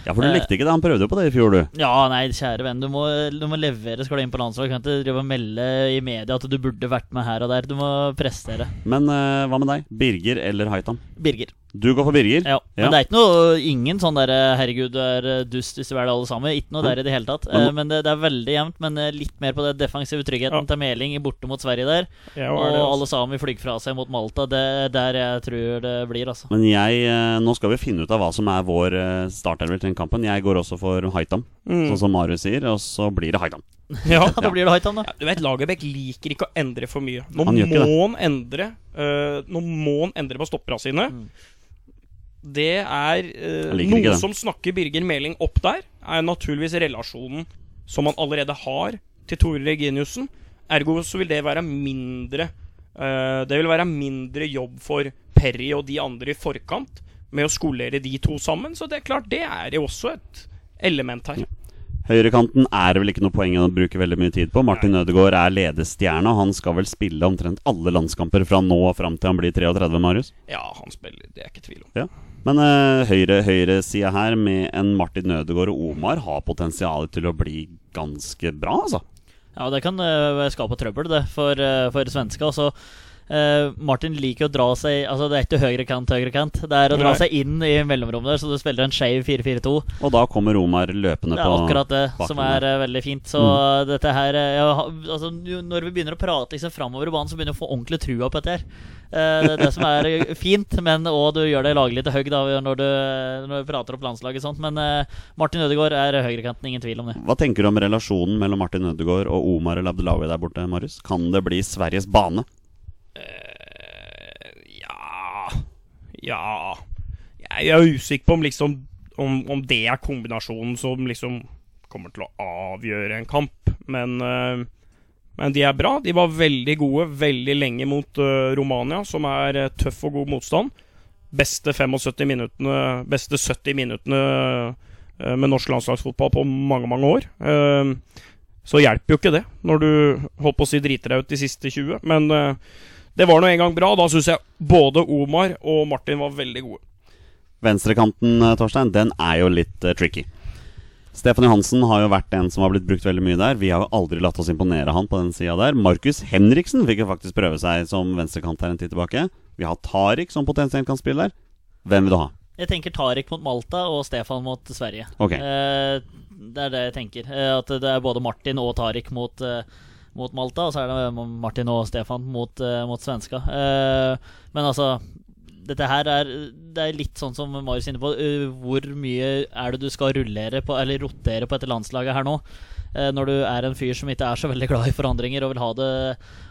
Ja, for du eh, likte ikke det. Han prøvde jo på det i fjor, du. Ja, nei, kjære venn, du må, du må levere skal du inn på landslaget. Du kan ikke drive og melde i media at du burde vært med her og der. Du må prestere. Men eh, hva med deg? Birger eller Haitam? Birger. Du går for Birger? Ja. Men det er ikke noe Ingen sånn derre 'herregud, du er eh, dust hvis du er det alle sammen'. Ikke noe der i det hele tatt. Men- Eh, Men det, det er veldig jevnt. Men eh, litt mer på det defensive tryggheten Ja. til Meling borte mot Sverige der. Ja, Og det, alle sammen flyr fra seg mot Malta. Det er der jeg tror det blir, altså. Men jeg, eh, nå skal vi finne ut av hva som er vår eh, startelver til den kampen. Jeg går også for Haitam, Mm. sånn som Marius sier, og så blir det Haitam. Ja. Da blir det Haitam, da. Ja, du vet, Lagerbäck liker ikke å endre for mye. Nå Han må han endre uh, Nå må han endre på stoppera sine. Mm. Det er uh, noe som snakker Birger Meling opp der, er naturligvis relasjonen som man allerede har til Tore Reginiussen. Ergo så vil det være mindre uh, Det vil være mindre jobb for Perry og de andre i forkant med å skolere de to sammen. Så det er klart, det er jo også et element her. Høyrekanten er vel ikke noe poeng å bruke veldig mye tid på. Martin Ødegaard er ledestjerne, han skal vel spille omtrent alle landskamper fra nå og fram til han blir 33, Marius. Ja, han spiller, det er ikke tvil om. Ja. Men uh, høyre, høyresida her med en Martin Nødegård og Omar har potensial til å bli ganske bra, altså. Ja, det kan uh, skape trøbbel, det, for, uh, for svenska. Altså, uh, Martin liker å dra seg Altså, det er ikke høyre kant, høyre kant. Det er å dra Nei. seg inn i mellomrommet der, så du spiller en skeiv 4-4-2. Og da kommer Omar løpende på Det er akkurat det som er uh, veldig fint. Så Mm. dette her uh, ja, altså, Når vi begynner å prate liksom framover i banen, så begynner vi å få ordentlig trua på dette her. Uh, det er det som er fint, men òg du gjør det laglig til høgg da, når du, når du prater opp landslaget og sånt. Men Martin Ødegaard er høyrekanten, ingen tvil om det. Hva tenker du om relasjonen mellom Martin Ødegaard og Omar Labdelawi Abdelawi der borte, Marius? Kan det bli Sveriges bane? Eh, ja Ja Jeg er usikker på om liksom om, om det er kombinasjonen som liksom kommer til å avgjøre en kamp. Men, eh, men de er bra. De var veldig gode veldig lenge mot eh, Romania, som er eh, tøff og god motstand. Beste 75 minuttene Beste 70 minuttene med norsk landslagsfotball på mange, mange år. Så hjelper jo ikke det når du holdt på å si driter deg ut de siste 20. Men det var nå en gang bra. Da syns jeg både Omar og Martin var veldig gode. Venstrekanten, eh, Torstein, den er jo litt uh, tricky. Stefan Johansen har jo vært en som har blitt brukt veldig mye der. Vi har jo aldri latt oss imponere han på den sida der. Markus Henriksen fikk jo faktisk prøve seg som venstrekant her en tid tilbake. Vi har Tariq som potensielt kan spille der. Hvem vil du ha? Jeg tenker Tariq mot Malta og Stefan mot Sverige. Okay. Eh, det er det jeg tenker. Eh, at det er både Martin og Tariq mot, eh, mot Malta, og så er det Martin og Stefan mot, eh, mot svenska. Eh, men altså dette her er, det er litt sånn som Marius inne på. eh, hvor mye er det du skal rullere på, eller rotere på etter landslaget her nå? Når du er en fyr som ikke er så veldig glad i forandringer og vil ha det,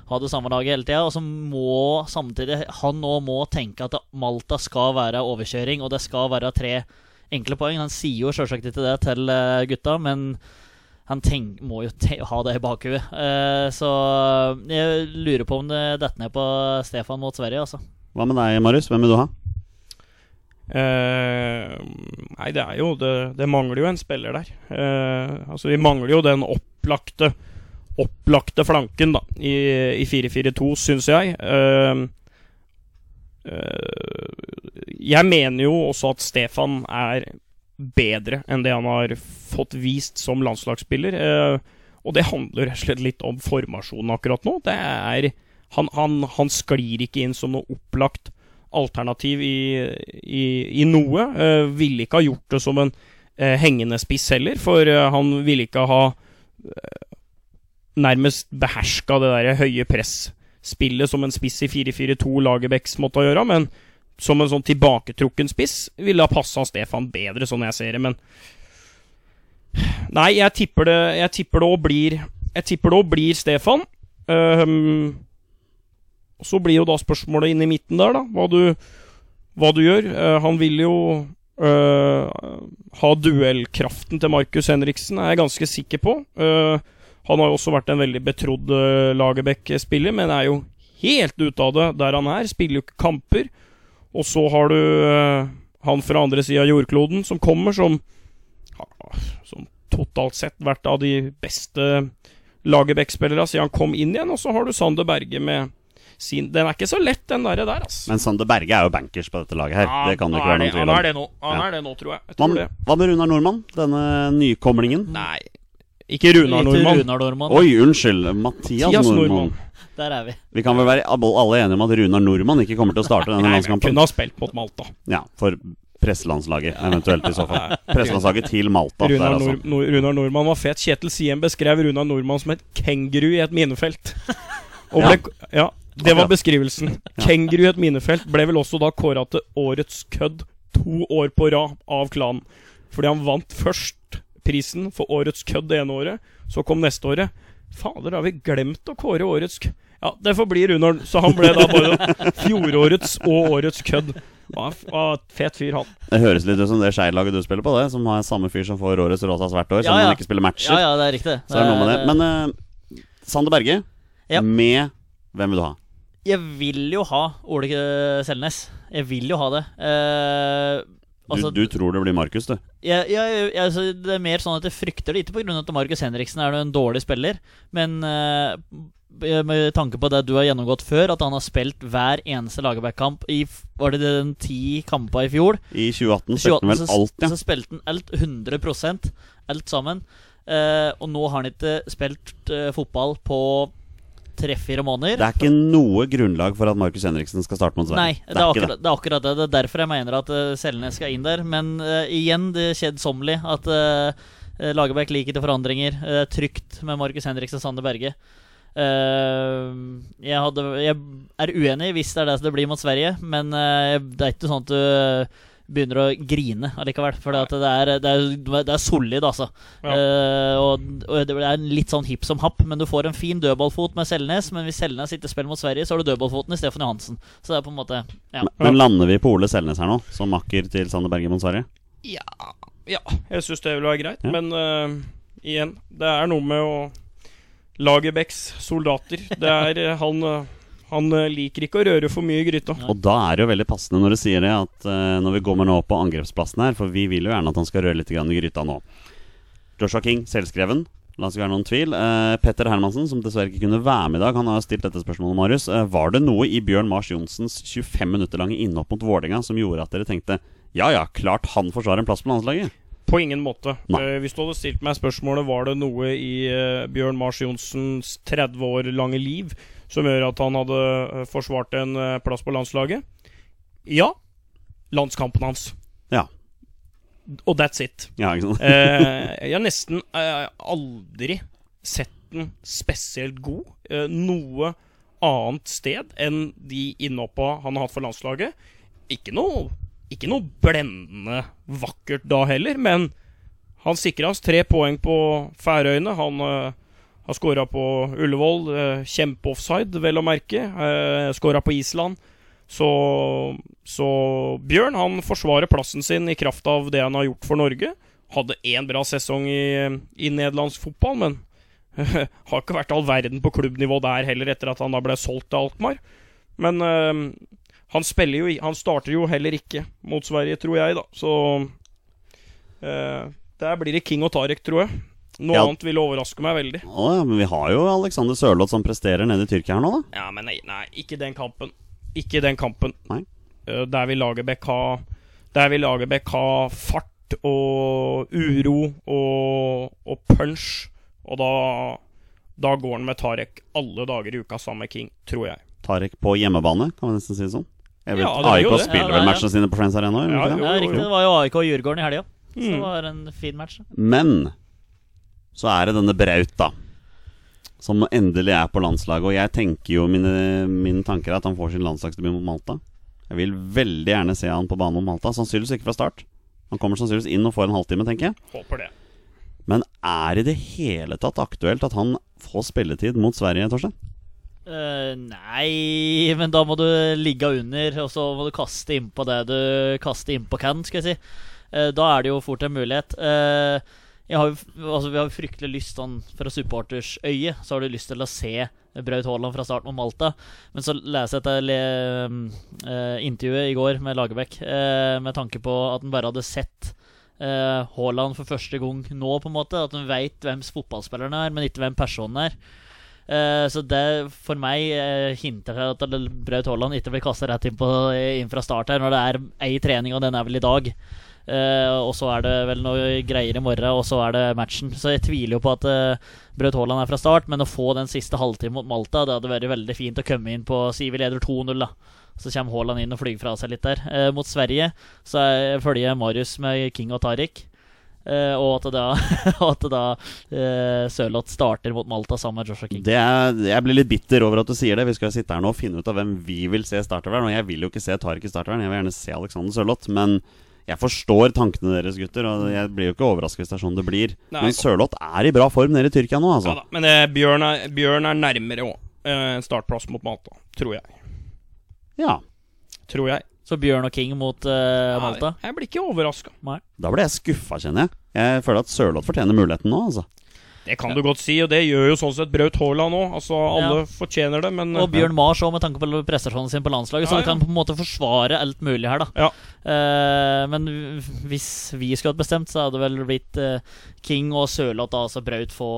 ha det samme laget hele tida. Og så må samtidig Han òg må tenke at Malta skal være overkjøring, og det skal være tre enkle poeng. Han sier jo sjølsagt ikke det til gutta, men han tenk, må jo te ha det i bakhuet. Uh, så jeg lurer på om det detter ned på Stefan mot Sverige, altså. Hva med deg, Marius? Hvem vil du ha? Uh, nei, det er jo det, det mangler jo en spiller der. Uh, altså, vi mangler jo den opplagte Opplagte flanken da i, i 4-4-2, syns jeg. Jeg mener jo også at Stefan er bedre enn det han har fått vist som landslagsspiller. Eh, og det handler rett og slett litt om formasjonen akkurat nå. Det er han, han, han sklir ikke inn som noe opplagt alternativ i, i, i noe. Eh, ville ikke ha gjort det som en eh, hengende spiss heller, for han ville ikke ha nærmest beherska det der høye presspillet som en spiss i 4-4-2 Lagerbäcks måtte gjøre, men som en sånn tilbaketrukken spiss ville ha passa Stefan bedre, sånn jeg ser det, men Nei, jeg tipper det Jeg tipper det òg blir Jeg tipper det òg blir Stefan. Um, og så blir jo da spørsmålet inne i midten der, da. Hva du, hva du gjør. Uh, han vil jo uh, ha duellkraften til Markus Henriksen, er jeg ganske sikker på. Uh, han har jo også vært en veldig betrodd uh, Lagerbäck-spiller, men er jo helt ute av det der han er. Spiller jo ikke kamper. Og så har du uh, han fra andre sida av jordkloden som kommer, som Som totalt sett vært av de beste Lagerbäck-spillerne siden han kom inn igjen. Og så har du Sander Berge med sin Den er ikke så lett, den derre der, altså. Men Sander Berge er jo bankers på dette laget her. det kan det ikke være noen tvil Han er det nå, han Ja. er det nå tror jeg. jeg tror det. hva med Runar Nordmann? Denne nykomlingen? Nei, ikke Runar Nordmann. Runar Nordmann. Oi, unnskyld. Mathias, Mathias Nordmann. Nordmann. Der er vi. Vi kan vel være alle enige om at Runar Nordmann ikke kommer til å starte denne Nei, landskampen? kunne ha spilt mot Malta. Ja, for presselandslaget, eventuelt i så fall. Presselandslaget til Malta. Der, Runar, altså. Nor Runar Nordmann var fet. Kjetil Siem beskrev Runar Nordmann som et kenguru i et minefelt. Og ble, ja, det var beskrivelsen. Kenguru i et minefelt ble vel også da kåra til årets kødd to år på rad av klanen. Fordi han vant først prisen for årets kødd det ene året. Så kom neste året. Fader, har vi glemt å kåre årets kødd? Ja, det forblir bli Så han ble da både fjorårets og årets kødd. Var ja, fet fyr, han. Det høres litt ut som det Skeid-laget du spiller på, det. Som har samme fyr som får årets Råsas hvert år, Ja, selv om ja. han ikke spiller matcher. Ja, ja, det er riktig. Så er det noe med det. Men uh, Sander Berge, Ja. med Hvem vil du ha? Jeg vil jo ha Ole Selnes. Jeg vil jo ha det. Uh, altså, du, du tror det blir Markus, du. jeg, jeg, jeg, altså, det er mer sånn at jeg frykter det, ikke pga. at Markus Henriksen er en dårlig spiller, men eh, med tanke på det du har gjennomgått før, at han har spilt hver eneste Lagerbäck-kamp i Var det den ti kamper i fjor? I 2018 spilte han 2018 vel så, alt, ja. så spilte han alt 100% alt sammen. Eh, og nå har han ikke spilt eh, fotball på tre-fire måneder. Det er ikke noe grunnlag for at Markus Henriksen skal starte mot Nei, Sverige. det er, akkurat, det er akkurat det. Det er derfor jeg mener at uh, Selnes skal inn der. Men uh, igjen, det er kjedsommelig at uh, Lagerbäck liker til forandringer. Uh, trygt med Markus Henriksen og Sander Berge. Eh, jeg, hadde, jeg er uenig hvis det er det som det blir mot Sverige, men eh, det er ikke sånn at du begynner å grine allikevel. For det, det, det er solid, altså. Ja. Uh, og, og det er litt sånn hipp som happ, men du får en fin dødballfot med Selnes. Men hvis Selnes ikke spiller mot Sverige, så har du dødballfoten i Stefan Johansen. Så det er på en måte Ja. Men, lander vi på Ole Selnes her nå, som makker til Sander Berge mot Sverige? Ja, ja jeg syns det vil være greit. Ja. Men uh, igjen. Det er noe med å Lagerbäcks soldater. Det er eh, han eh, Han eh, liker ikke å røre for mye i gryta. Og da er det jo veldig passende når du sier det, at uh, når vi kommer nå på angrepsplassen her, for vi vil jo gjerne at han skal røre litt i gryta nå. Joshua King, selvskreven. La oss ikke være noen tvil. Uh, Petter Hermansen, som dessverre ikke kunne være med i dag, han har stilt dette spørsmålet, Marius. Uh, var det noe i Bjørn Mars Johnsens 25 minutter lange innhopp mot Vålerenga som gjorde at dere tenkte ja ja, klart han forsvarer en plass på landslaget? På ingen måte. Eh, hvis du hadde stilt meg spørsmålet Var det noe i uh, Bjørn Mars Johnsens 30 år lange liv som gjør at han hadde eh, forsvart en plass på landslaget? Ja. Landskampen hans. Ja. Og that's it. Ja, ikke sant? Jeg har nesten aldri sett den spesielt god noe annet sted enn de innhoppa han har hatt for landslaget. Ikke noe, ikke noe blendende vakkert da heller, men han sikra oss tre poeng på Færøyene. Han uh, har skåra på Ullevål. Uh, Kjempeoffside, vel å merke. Uh, skåra på Island. Så, så Bjørn han forsvarer plassen sin i kraft av det han har gjort for Norge. Hadde én bra sesong i, i nederlandsk fotball, men har ikke vært all verden på klubbnivå der heller, etter at han da ble solgt til Alkmaar. Men eh, han spiller jo Han starter jo heller ikke mot Sverige, tror jeg, da. Så eh, Der blir det King og Tarek, tror jeg. Noe Ja. annet ville overraske meg veldig. Å, ja, men vi har jo Alexander Sørloth som presterer nede i Tyrkia her nå, da. Ja, men nei, nei ikke den kampen. Ikke den kampen. Nei. Eh, der vil Lagerbäck ha Der vil Lagerbäck ha fart og uro og, og punch. Og da Da går han med Tarek alle dager i uka sammen med King, tror jeg. Tarek på hjemmebane, kan vi nesten si det sånn. Jeg vet, Ja, det er jo AIK spiller Ja, vel det matchene sine på Friends Arena? Ja, det? jo, Ja, jo, riktig. Det var jo AIK og Djurgården i helga. Så det Mm. var en fin match. Men så er det denne Braut, da. Som endelig er på landslaget. Og jeg tenker jo mine, mine tanker er at han får sin landslagsdebut mot Malta. Jeg vil veldig gjerne se han på banen mot Malta. Sannsynligvis ikke fra start. Han kommer sannsynligvis inn og får en halvtime, tenker jeg. Håper det. Men er det i det hele tatt aktuelt at han får spilletid mot Sverige, Torstein? Eh, nei, men da må du ligge under, og så må du kaste innpå det du kaster innpå kan, skal jeg si. Uh, da er det jo fort en mulighet. Uh, har altså, vi har jo fryktelig lyst, sånn fra supporters øye, så har du lyst til å se Braut Haaland fra starten mot Malta. Men så leser jeg et le, intervjuet i går med Lagerbäck med tanke på at han bare hadde sett Haaland for første gang nå, på en måte. At han veit hvem fotballspilleren er, men ikke hvem personen er. Eh, så det for meg uh, hinter at Braut Haaland ikke blir kasta rett inn, på, inn fra start her, når det er ei trening, og den er vel i dag. Uh, og så er det vel noe greier i morgen, og så er det matchen. Så jeg tviler jo på at Braut Haaland er fra start, men å få den siste halvtimen mot Malta, det hadde vært veldig fint å komme inn på Si vi leder 2-0, da. Så kommer Haaland inn og flyr fra seg litt der. Eh, mot Sverige så er, følger Marius med King og Tariq. Eh, og at da, at da uh, Sørloth starter mot Malta sammen med Joshua King. Det er, jeg blir litt bitter over at du sier det. Vi skal sitte her nå og finne ut av hvem vi vil se startervern. Og jeg vil jo ikke se Tariq i startervern, jeg vil gjerne se Alexander Sørloth. Men jeg forstår tankene deres, gutter, og jeg blir jo ikke overrasket hvis det er sånn det blir. Nei. Men Sørloth er i bra form nede i Tyrkia nå, altså. Ja da, men eh, Bjørn, er, Bjørn er nærmere òg. En startplass mot Malta, tror jeg. Ja. Tror jeg. Så Bjørn og King mot uh, Malta? Jeg blir ikke overraska. Da ble jeg skuffa, kjenner jeg. Jeg føler at Sørloth fortjener muligheten nå, altså. Det kan du godt si, og det gjør jo sånn sett Braut Haaland òg. Altså, alle Ja. fortjener det, men Og Bjørn Mars òg, med tanke på prestasjonen sin på landslaget. Så Ja, vi kan på en måte forsvare alt mulig her, da. Ja. Eh, men hvis vi skulle hatt bestemt, så hadde det vel blitt uh, King og Sørloth, altså Braut, få,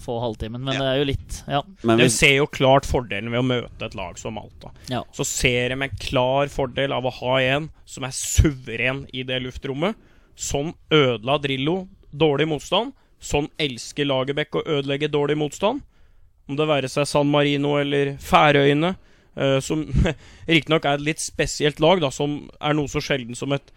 få halvtimen. Men Ja. det er jo litt Ja. Men vi ser jo klart fordelen ved å møte et lag som Malta. ja. Så ser de en klar fordel av å ha en som er suveren i det luftrommet. Sånn ødela Drillo dårlig motstand. Sånn elsker Lagerbäck å ødelegge dårlig motstand. Om det være seg San Marino eller Færøyene, eh, som riktignok er et litt spesielt lag, da, som er noe så sjelden som et,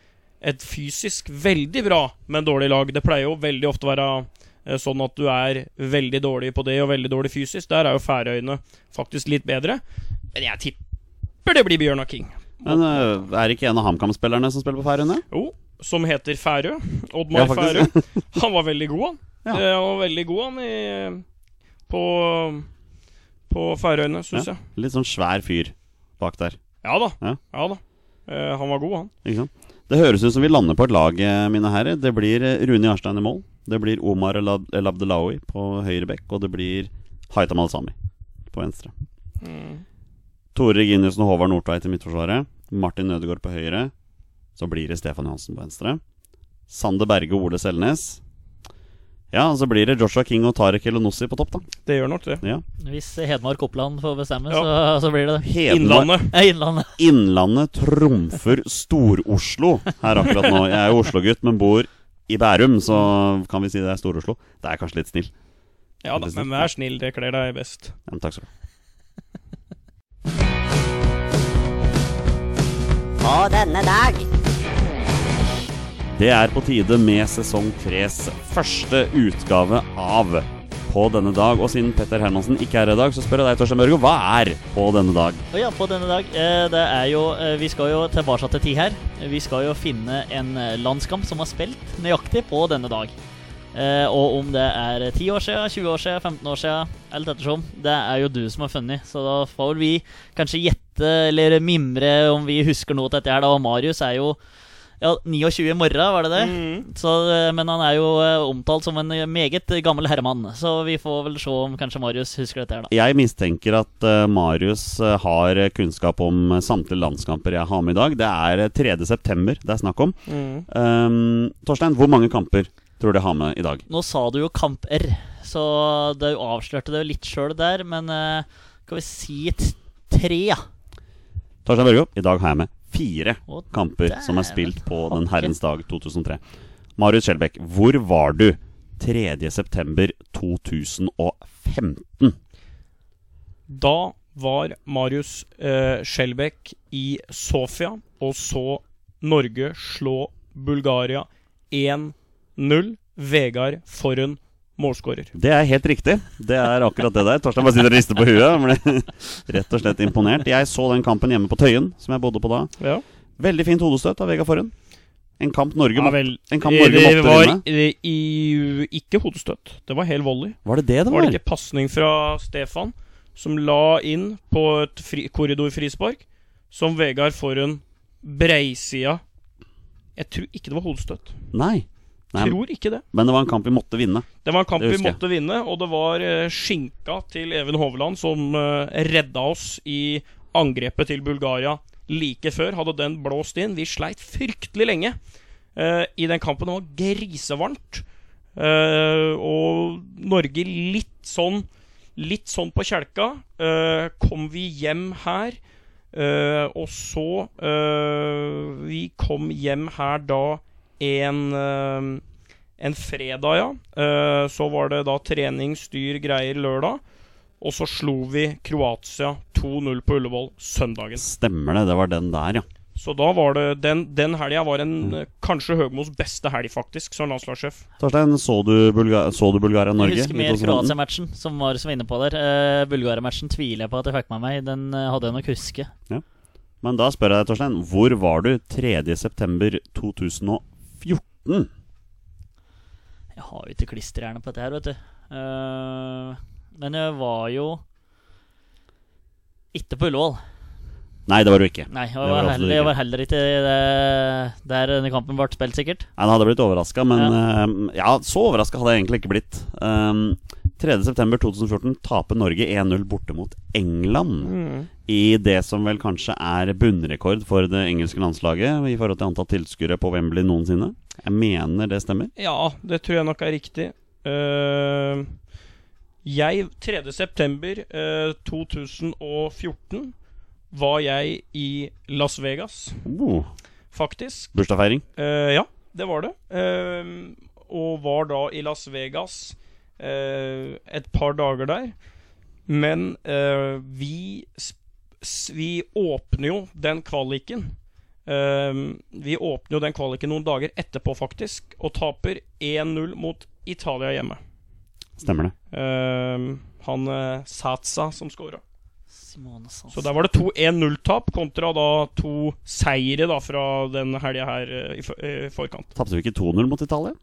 et fysisk veldig bra, men dårlig lag. Det pleier jo veldig ofte å være eh, sånn at du er veldig dårlig på det og veldig dårlig fysisk. Der er jo Færøyene faktisk litt bedre. Men jeg tipper det blir Bjørnar King. men er er ikke en av HamKam-spillerne som spiller på Færøyene? Jo, som heter Færø. Oddmar Ja. Færø. Han var veldig god, han. Ja. Eh, Han var veldig god, han, i, på, på Færøyene, syns Ja. jeg. Litt sånn svær fyr bak der. Ja da. Ja. Ja da. Eh, han var god, han. Ikke sant? Det høres ut som vi lander på et lag, eh, mine herrer. Det blir eh, Rune Jarstein i mål. Det blir Omar El- El Abdelawi på høyre bekk, og det blir Haitam Al-Sami på venstre. Tore Reginiussen og Håvard Nordtveit i midtforsvaret. Martin Ødegaard på høyre. Så blir det Stefan Johansen på venstre. Sander Berge og Ole Selnes. Ja, så blir det Joshua King og Tarek Elonossi på topp, da. Det gjør nok det. Ja. Hvis Hedmark Oppland får bestemme, Ja. så, så blir det det. Innlandet. Ja, Innlandet. Innlandet trumfer Stor-Oslo her akkurat nå. Jeg er jo Oslo-gutt, men bor i Bærum, så kan vi si det er Stor-Oslo. Det er kanskje litt snill. Ja da, men vær snill, det kler deg best. Ja, men takk skal du ha. På denne dag Det er på tide med sesong tres første utgave av På denne dag. Og siden Petter Hermansen ikke er her i dag, så spør jeg deg, Torstein Børgo, hva er På denne dag? Ja, på denne dag eh, Det er jo eh, Vi skal jo tilbake til tid her. Vi skal jo finne en eh, landskamp som har spilt nøyaktig på denne dag. Og om det er 10 år siden, 20 år siden, 15 år siden, eller ettersom, det er jo du som har funnet. Så da får vi kanskje gjette eller mimre om vi husker noe til dette her. da, Marius er jo ja, 29 i morgen, var det det? Så, eh, men han er jo eh, omtalt som en meget gammel herremann. Så vi får vel se om kanskje Marius husker dette her, da. Jeg mistenker at uh, Marius eh, har kunnskap om samtlige landskamper jeg har med i dag. Det er eh, 3. september det er snakk om. Um, Torstein, hvor mange kamper tror du jeg har med i dag? Nå sa du jo kamper, R, så du avslørte det jo litt sjøl der, men uh, skal vi si tre, ja. Torstein Børgo, i dag har jeg med fire Å, kamper som er spilt på den herrens dag 2003. Marius Skjelbæk, hvor var du 3. september 2015? Da var Marius eh, Skjelbæk i Sofia og så Norge slå Bulgaria 1-0. Vegard Forhund målskårer. Det er helt riktig. Det er akkurat det der. Torstein bare sitter og rister på huet. Han ble rett og slett imponert. Jeg så den kampen hjemme på Tøyen, som jeg bodde på da. Ja. Veldig fint hodestøt av Vegard Forhund. En kamp Norge, Ja, vel, en kamp Norge det måtte var vinne. i, i, ikke hodestøtt. Det var hel volley. Var det det det Var var? det ikke pasning fra Stefan som la inn på et fri, korridorfrispark, som Vegard Forhund breisida Jeg tror ikke det var hodestøtt. Nei. Nei. Tror ikke det. Men det var en kamp vi måtte vinne. Det var en kamp vi måtte vinne, og det var eh, skinka til Even Hovland som eh, redda oss i angrepet til Bulgaria like før. Hadde den blåst inn Vi sleit fryktelig lenge uh, i den kampen. Det var grisevarmt. Uh, og Norge litt sånn Litt sånn på kjelka. Uh, kom vi hjem her, og så Vi kom hjem her da en eh, en fredag, ja. Eh, så var det da trening, styr, greier lørdag. Og så slo vi Kroatia 2-0 på Ullevål søndagen. Stemmer det. Det var den der, ja. Så da var det Den, den helga var en mm. kanskje Høgmos beste helg, faktisk, som landslagssjef. Torstein, så du, Bulga så du Bulgaria-Norge? Jeg husker mer Kroatia-matchen, som var som var inne på der. Uh, Bulgaria-matchen tviler jeg på at jeg fikk med meg. Den uh, hadde jeg nok huske. Men da spør jeg deg, Torstein, hvor var du 3.9.2014? Jeg har jo ikke klisterhjerne på dette her, vet du. Uh, men jeg var jo ikke på Ullevål. Nei, det var du ikke. Nei, jeg var var, heller, ikke. jeg var heller ikke det, der denne kampen ble spilt, sikkert. Nei, Han hadde blitt overraska, men eh, ja, så overraska hadde jeg egentlig ikke blitt. Um, 3.9.2014 taper Norge 1-0 borte mot England. I det som vel kanskje er bunnrekord for det engelske landslaget i forhold til antall tilskuere på Wembley noensinne. Jeg mener det stemmer. Ja, det tror jeg nok er riktig. Uh, jeg 3. september eh, 2014 var jeg i Las Vegas, Oh, faktisk. Bursdagsfeiring. Uh, ja, det var det. Uh, og var da i Las Vegas et par dager der. Men eh, vi Vi åpner jo den kvaliken. Eh, vi åpner jo den kvaliken noen dager etterpå, faktisk, og taper 1-0 mot Italia hjemme. Stemmer det. Eh, han uh, Satsa som scora. Så der var det to 1-0-tap kontra da to seire da fra den helga her eh, i, for, i forkant. Tapte vi ikke 2-0 mot Italia?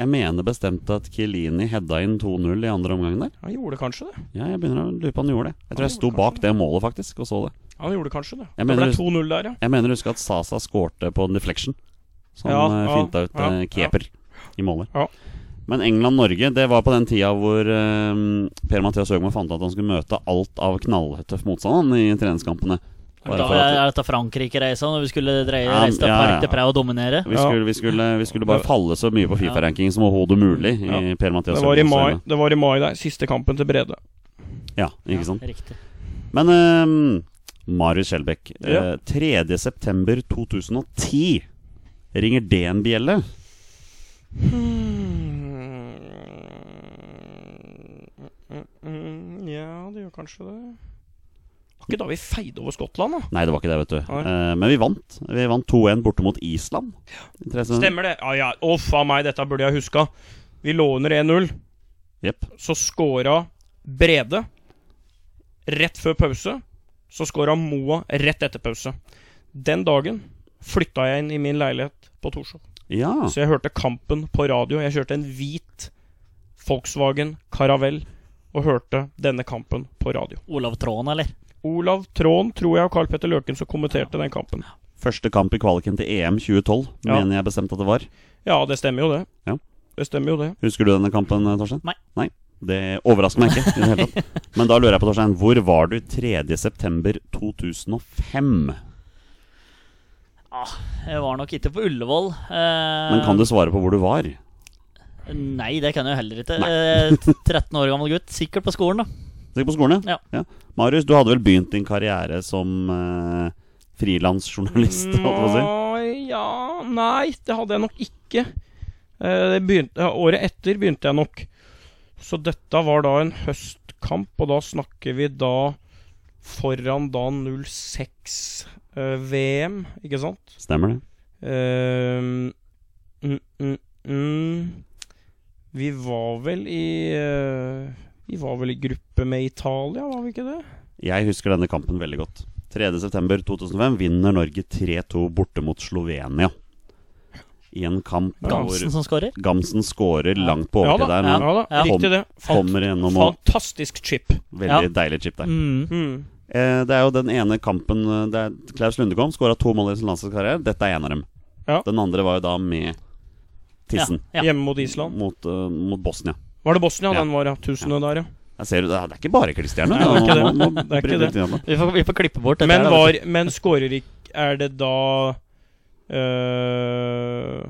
Jeg mener bestemt at Chiellini hedda inn 2-0 i andre omgang der. Han gjorde kanskje det. Ja, jeg begynner å lure på han gjorde det. Jeg tror jeg sto bak det. det målet, faktisk, og så det. Han gjorde kanskje det. Jeg det ble 2-0 der, ja. Jeg mener å huske at Sasa skårte på en deflection. Som Ja, eh, ja, finta ut ja, keeper ja. i målet. Ja. Men England-Norge, det var på den tida hvor eh, Per-Mathias Høgmo fant ut at han skulle møte alt av knalltøff motstand i treningskampene. Bare Da er, at dette Frankrike-reisa, når vi skulle dreie, Ja, reise til ja, ja. Prau og dominere? vi skulle, vi, skulle, vi skulle bare falle så mye på Fifa-rankingen som overhodet mulig i Ja. Per-Mathias Det var i mai, det var i mai der. Siste kampen til Brede. Ja, ikke sant? Riktig. Men eh, Marius Skjelbæk, Ja. uh, 3. september 2010 ringer det en bjelle? Hmm. Ja, det gjør kanskje det. Var ikke da vi feide over Skottland, da? Nei, det var ikke det, vet du. Eh, men vi vant. Vi vant 2-1 borte mot Island. Stemmer det? Ja, ja. Å, faen meg, dette burde jeg huska. Vi lå under 1-0. Yep. Så scora Brede rett før pause. Så scora Moa rett etter pause. Den dagen flytta jeg inn i min leilighet på Torshov. Ja. Så jeg hørte kampen på radio. Jeg kjørte en hvit Volkswagen Caravelle og hørte denne kampen på radio. Olav Tråen, eller? Olav Trån, tror jeg, og Karl Petter Løken som kommenterte den kampen. Første kamp i kvaliken til EM 2012, Ja. mener jeg bestemt at det var. Ja, det stemmer jo det. Ja. Det stemmer jo det. Husker du denne kampen, Torstein? Nei. Nei. Det overrasker meg ikke. i det hele tatt Men da lurer jeg på, Torstein, hvor var du 3. september 2005? Jeg var nok ikke på Ullevål. Eh, Men kan du svare på hvor du var? Nei, det kan jeg jo heller ikke. Eh, 13 år gammel gutt. Sikkert på skolen, da. Sikkert på skolen? Ja. ja. Marius, du hadde vel begynt din karriere som uh, frilansjournalist? si. Ja Nei, det hadde jeg nok ikke. Uh, Det begynte, året etter begynte jeg nok. Så dette var da en høstkamp, og da snakker vi da foran da 06-VM, ikke sant? Stemmer det. Uh, mm, mm, mm. Vi var vel i eh, Vi var vel i gruppe med Italia, var vi ikke det? Jeg husker denne kampen veldig godt. 3.9.2005 vinner Norge 3-2 borte mot Slovenia. I en kamp Gamsen som skårer. Gamsen skårer langt på Ja overtid da, der. ja, da, Ja. riktig det. Fant, Kommer gjennom fantastisk chip. Veldig Ja. deilig chip der. Mm. Mm. Eh, det er jo den ene kampen eh, der Klaus Lundekom skåra to mål i sin landslagskarriere. Dette er en av dem. Ja. Den andre var jo da med tissen Ja. Hjemme mot Island. mot, uh, mot Bosnia. Var det Bosnia Ja. den var, ja? Tusende der, ja. Jeg ser, det er ikke bare. Nei, det er ikke det. Det er ikke det. Vi, får, vi får klippe bort dette. Men her, var Men skårer ikke Er det da øh,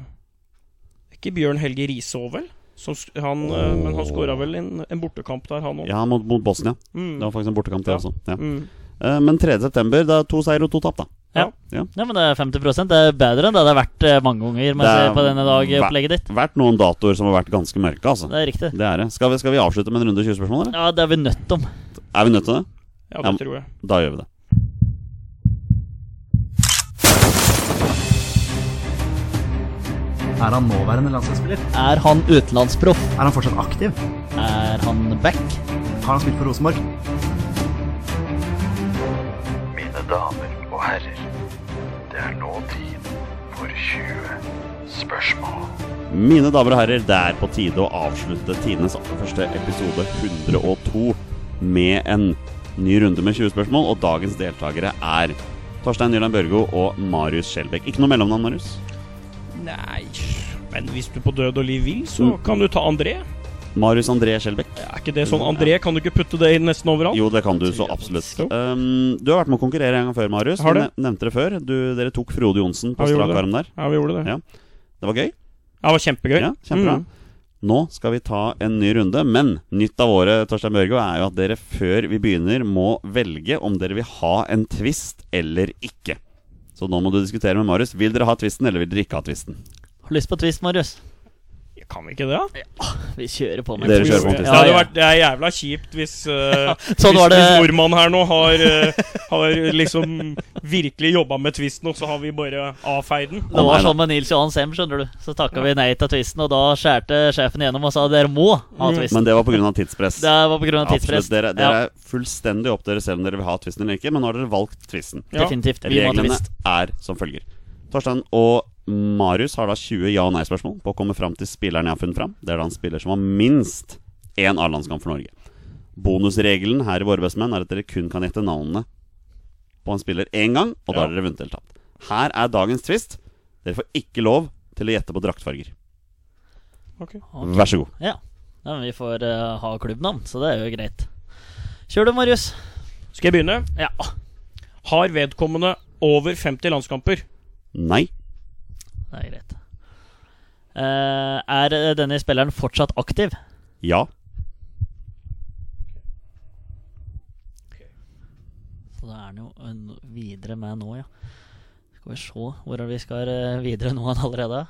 Ikke Bjørn Helge Riså, vel? Som, han, oh. men han skåra vel en, en bortekamp der, han òg. Ja, mot, mot Bosnia. Mm. Det var faktisk en bortekamp, det Ja. også. Ja. Mm. Eh, men 3. september, da to seier og to tap, da. Ja. Ja. Ja, men det er 50% Det er bedre enn det det har vært eh, mange ganger Det er på denne dag-opplegget ditt. Vært noen datoer som har vært ganske mørke, altså. Det er riktig. Det er det. Skal vi, skal vi avslutte med en runde 20 spørsmål, eller? Ja, det er vi nødt om. Er vi nødt til det? Ja, Ja. det tror jeg. Da gjør vi det. Er han nåværende landslagsspiller? Er han utenlandsproff? Er han fortsatt aktiv? Er han back? Har han spilt for Rosenborg? Damer og herrer, det er nå tid for 20 spørsmål. Mine damer og herrer, det er på tide å avslutte Tines aller første episode 102 med en ny runde med 20 spørsmål. Og dagens deltakere er Torstein Nyland Børgo og Marius Skjelbæk. Ikke noe mellomnavn, Marius? Nei Men hvis du på død og liv vil, så kan du ta André. Marius André Skjelbæk. Er ikke det sånn André? Kan du ikke putte det inn nesten overalt? Jo, det kan du så absolutt. Um, du har vært med å konkurrere en gang før, Marius. Har Du det. ne- nevnte det før. Du, dere tok Frode Johnsen på Ja, strak arm der. Ja, vi gjorde det. Ja. Det var gøy. Ja, det var kjempegøy. Ja, kjempebra. Mm. Nå skal vi ta en ny runde, men nytt av året Torstein Børgo, er jo at dere før vi begynner må velge om dere vil ha en twist eller ikke. Så nå må du diskutere med Marius. Vil dere ha twisten, eller vil dere ikke ha twisten? Har lyst på twist, Marius? Kan vi ikke det, da? Vi kjører på med Dere kjører på med. Ja, det, vært, det er jævla kjipt hvis, uh, Sånn hvis, det hvis nordmannen her nå har, uh, har liksom virkelig jobba med twisten, og så har vi bare avfeid den. Det var sånn med Nils Johan Sem, skjønner du. Så takka vi nei til twisten, og da skjærte sjefen igjennom og sa dere må ha tvisten. Men det var pga. tidspress. Det var på grunn av tidspress. Absolutt. Dere, dere Ja, er fullstendig opp til dere selv om dere vil ha twisten eller ikke, men nå har dere valgt twisten. Ja. definitivt. Vi Reglene er som følger. Torstein og Marius har da 20 ja- og nei-spørsmål på å komme fram til spilleren jeg har funnet fram. Det er da en spiller som har minst én A-landskamp for Norge. Bonusregelen her i Våre bestemenn er at dere kun kan gjette navnene på en spiller én gang, og da har dere vunnet eller tapt. Her er dagens twist. Dere får ikke lov til å gjette på draktfarger. Ok. Ok. Vær så god. Ja. ja men vi får uh, ha klubbnavn, så det er jo greit. Kjør du, Marius. Skal jeg begynne? Ja. Har vedkommende over 50 landskamper? Nei. Det er greit. Eh, er eh, denne spilleren fortsatt aktiv? Ja. Så da er han jo videre med nå, ja. Skal vi se hvor vi skal eh, videre nå allerede.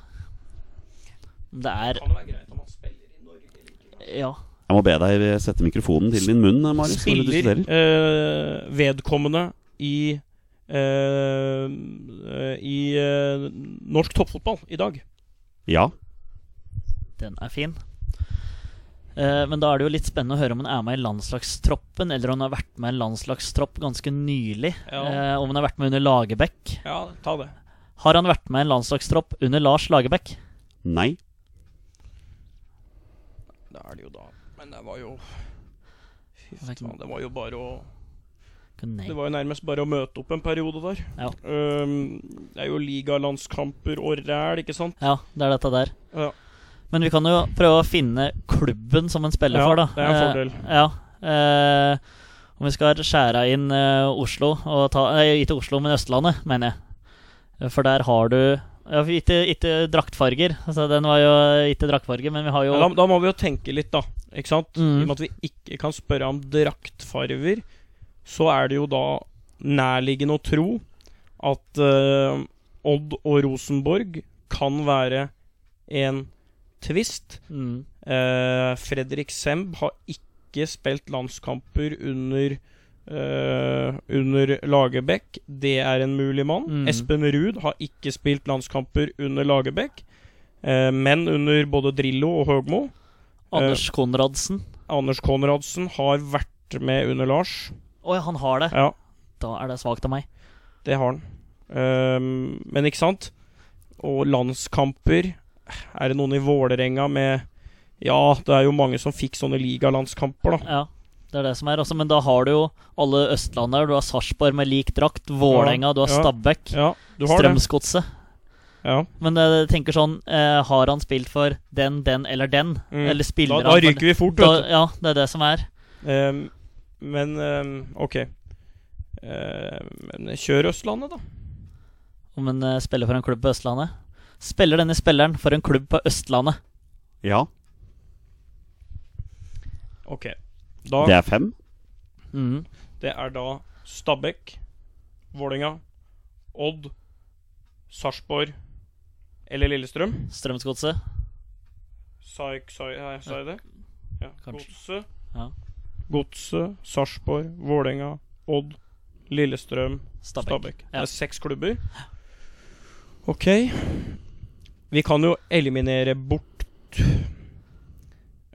Det er Kan det være greit om han spiller i Norge? Ja. Jeg må be deg sette mikrofonen til din munn, Marius. Spiller eh, vedkommende i eh, eh, I eh, norsk toppfotball i dag? Ja. Den er fin. Eh, men da er det jo litt spennende å høre om han er med i landslagstroppen, eller om han har vært med i en landslagstropp ganske nylig. Ja. Eh, om han har vært med under Lagerbäck. Ja, ta det. Har han vært med i en landslagstropp under Lars Lagerbäck? Nei. Det er det jo da. Men det var jo Fy faen, det var jo bare å Nei. Det var jo nærmest bare å møte opp en periode der. Ja. Um, det er jo ligalandskamper og ræl, ikke sant? Ja, det er dette der. Ja. Men vi kan jo prøve å finne klubben som en spiller Ja, for, da. det er en fordel. fordel. ja. Uh, om vi skal skjære inn uh, Oslo og ta Nei, ikke Oslo, men Østlandet, mener jeg. For der har du ja, ikke, ikke draktfarger. Altså, den var jo ikke draktfarger, men vi har jo Ja, da, da må vi jo tenke litt, da. Ikke sant? Mm. I og med at vi ikke kan spørre om draktfarver, så er det jo da nærliggende å tro at uh, Odd og Rosenborg kan være en tvist. mm, Uh, Fredrik Semb har ikke spilt landskamper under uh, under Lagerbäck. Det er en mulig mann. Mm. Espen Ruud har ikke spilt landskamper under Lagerbäck, men under både Drillo og Høgmo. Anders Konradsen. Anders Konradsen har vært med under Lars. Å ja, han har det. Ja, Da er det svakt av meg. det har han. Um, men ikke sant? Og landskamper Er det noen i Vålerenga med Ja, det er jo mange som fikk sånne ligalandskamper, da. Ja, det er det som er. Også, men da har du jo alle Østlandet. Du har Sarpsborg med lik drakt. Vålerenga, du har ja. Stabæk. Ja, du har det. Strømsgodset. Ja. Men jeg tenker sånn eh, Har han spilt for den, den eller den? Mm. Eller spiller Da, da han ryker vi fort, vet du. Ja, det er det som er. Ehm, men ehm, OK. Ehm, men kjør Østlandet, da. Om en eh, spiller for en klubb på Østlandet. Spiller denne spilleren for en klubb på Østlandet? Ja. OK. Da, Det er fem. Mm. det er da Stabæk, Vålinga, Odd, Sarpsborg eller Lillestrøm. Strømsgodset. Sa jeg, det? Ja. Godset, Ja. Godset, Sarpsborg, Vålerenga, Odd, Lillestrøm, Stabæk. Ja. Det er seks klubber. OK. Vi kan jo eliminere bort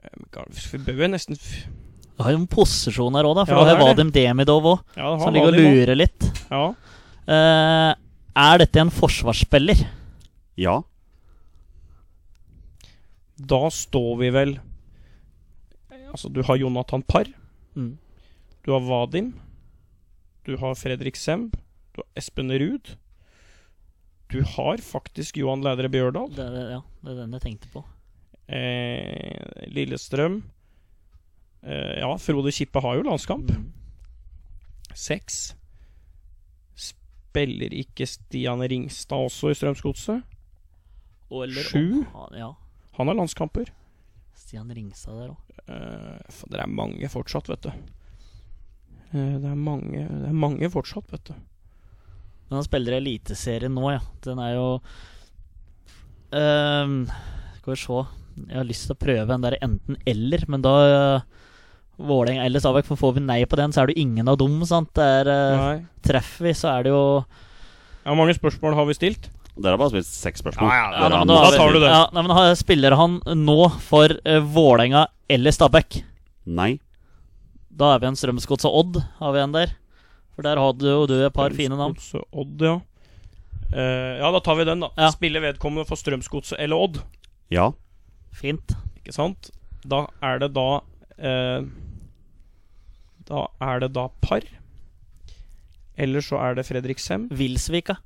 Eh, vi bør jo nesten Du har jo en posisjon her òg, da. For Ja, det er. Vadim Demidov òg, Ja, det som ligger og lurer litt. Ja. Uh, er dette en forsvarsspiller? Ja. Da står vi vel Altså, du har Jonathan Parr. Mm. Du har Vadim. Du har Fredrik Semb. Du har Espen Ruud. Du har faktisk Johan Lædre Bjørdal. Det er, ja, det er den jeg tenkte på. Eh, Lillestrøm. Eh, ja, Frode Kippe har jo landskamp. Mm. Seks. Spiller ikke Stian Ringstad også i Strømsgodset? Sju? Han, Ja. Han har landskamper. Stian Ringstad der òg. Eh, det er mange fortsatt, vet du. Eh, det, er mange, det er mange fortsatt, vet du. Men han spiller Eliteserien nå, ja. Den er jo Ehm, Skal vi se. Jeg har lyst til å prøve en der enten-eller, men da uh, Vålerenga eller Stabæk, for får vi nei på den, så er det jo ingen av dem, sant. Det er, eh, treffer vi, så er det jo Ja, mange spørsmål har vi stilt? Dere har bare spilt seks spørsmål. Ja, ja, nei, da tar du det. Ja, nei, men Spiller han nå for uh, Vålerenga eller Stabæk? Nei. Da er vi en Strømsgods og Odd, har vi en der. For der hadde jo du et par fine navn. Odd, ja. Uh, ja, da tar vi den, da. Ja. Spiller vedkommende for Strømsgodset eller Odd? Ja. Fint. Ikke sant? Da er det da uh, Da er det da par. Eller så er det Fredrik Sem. Vilsvika.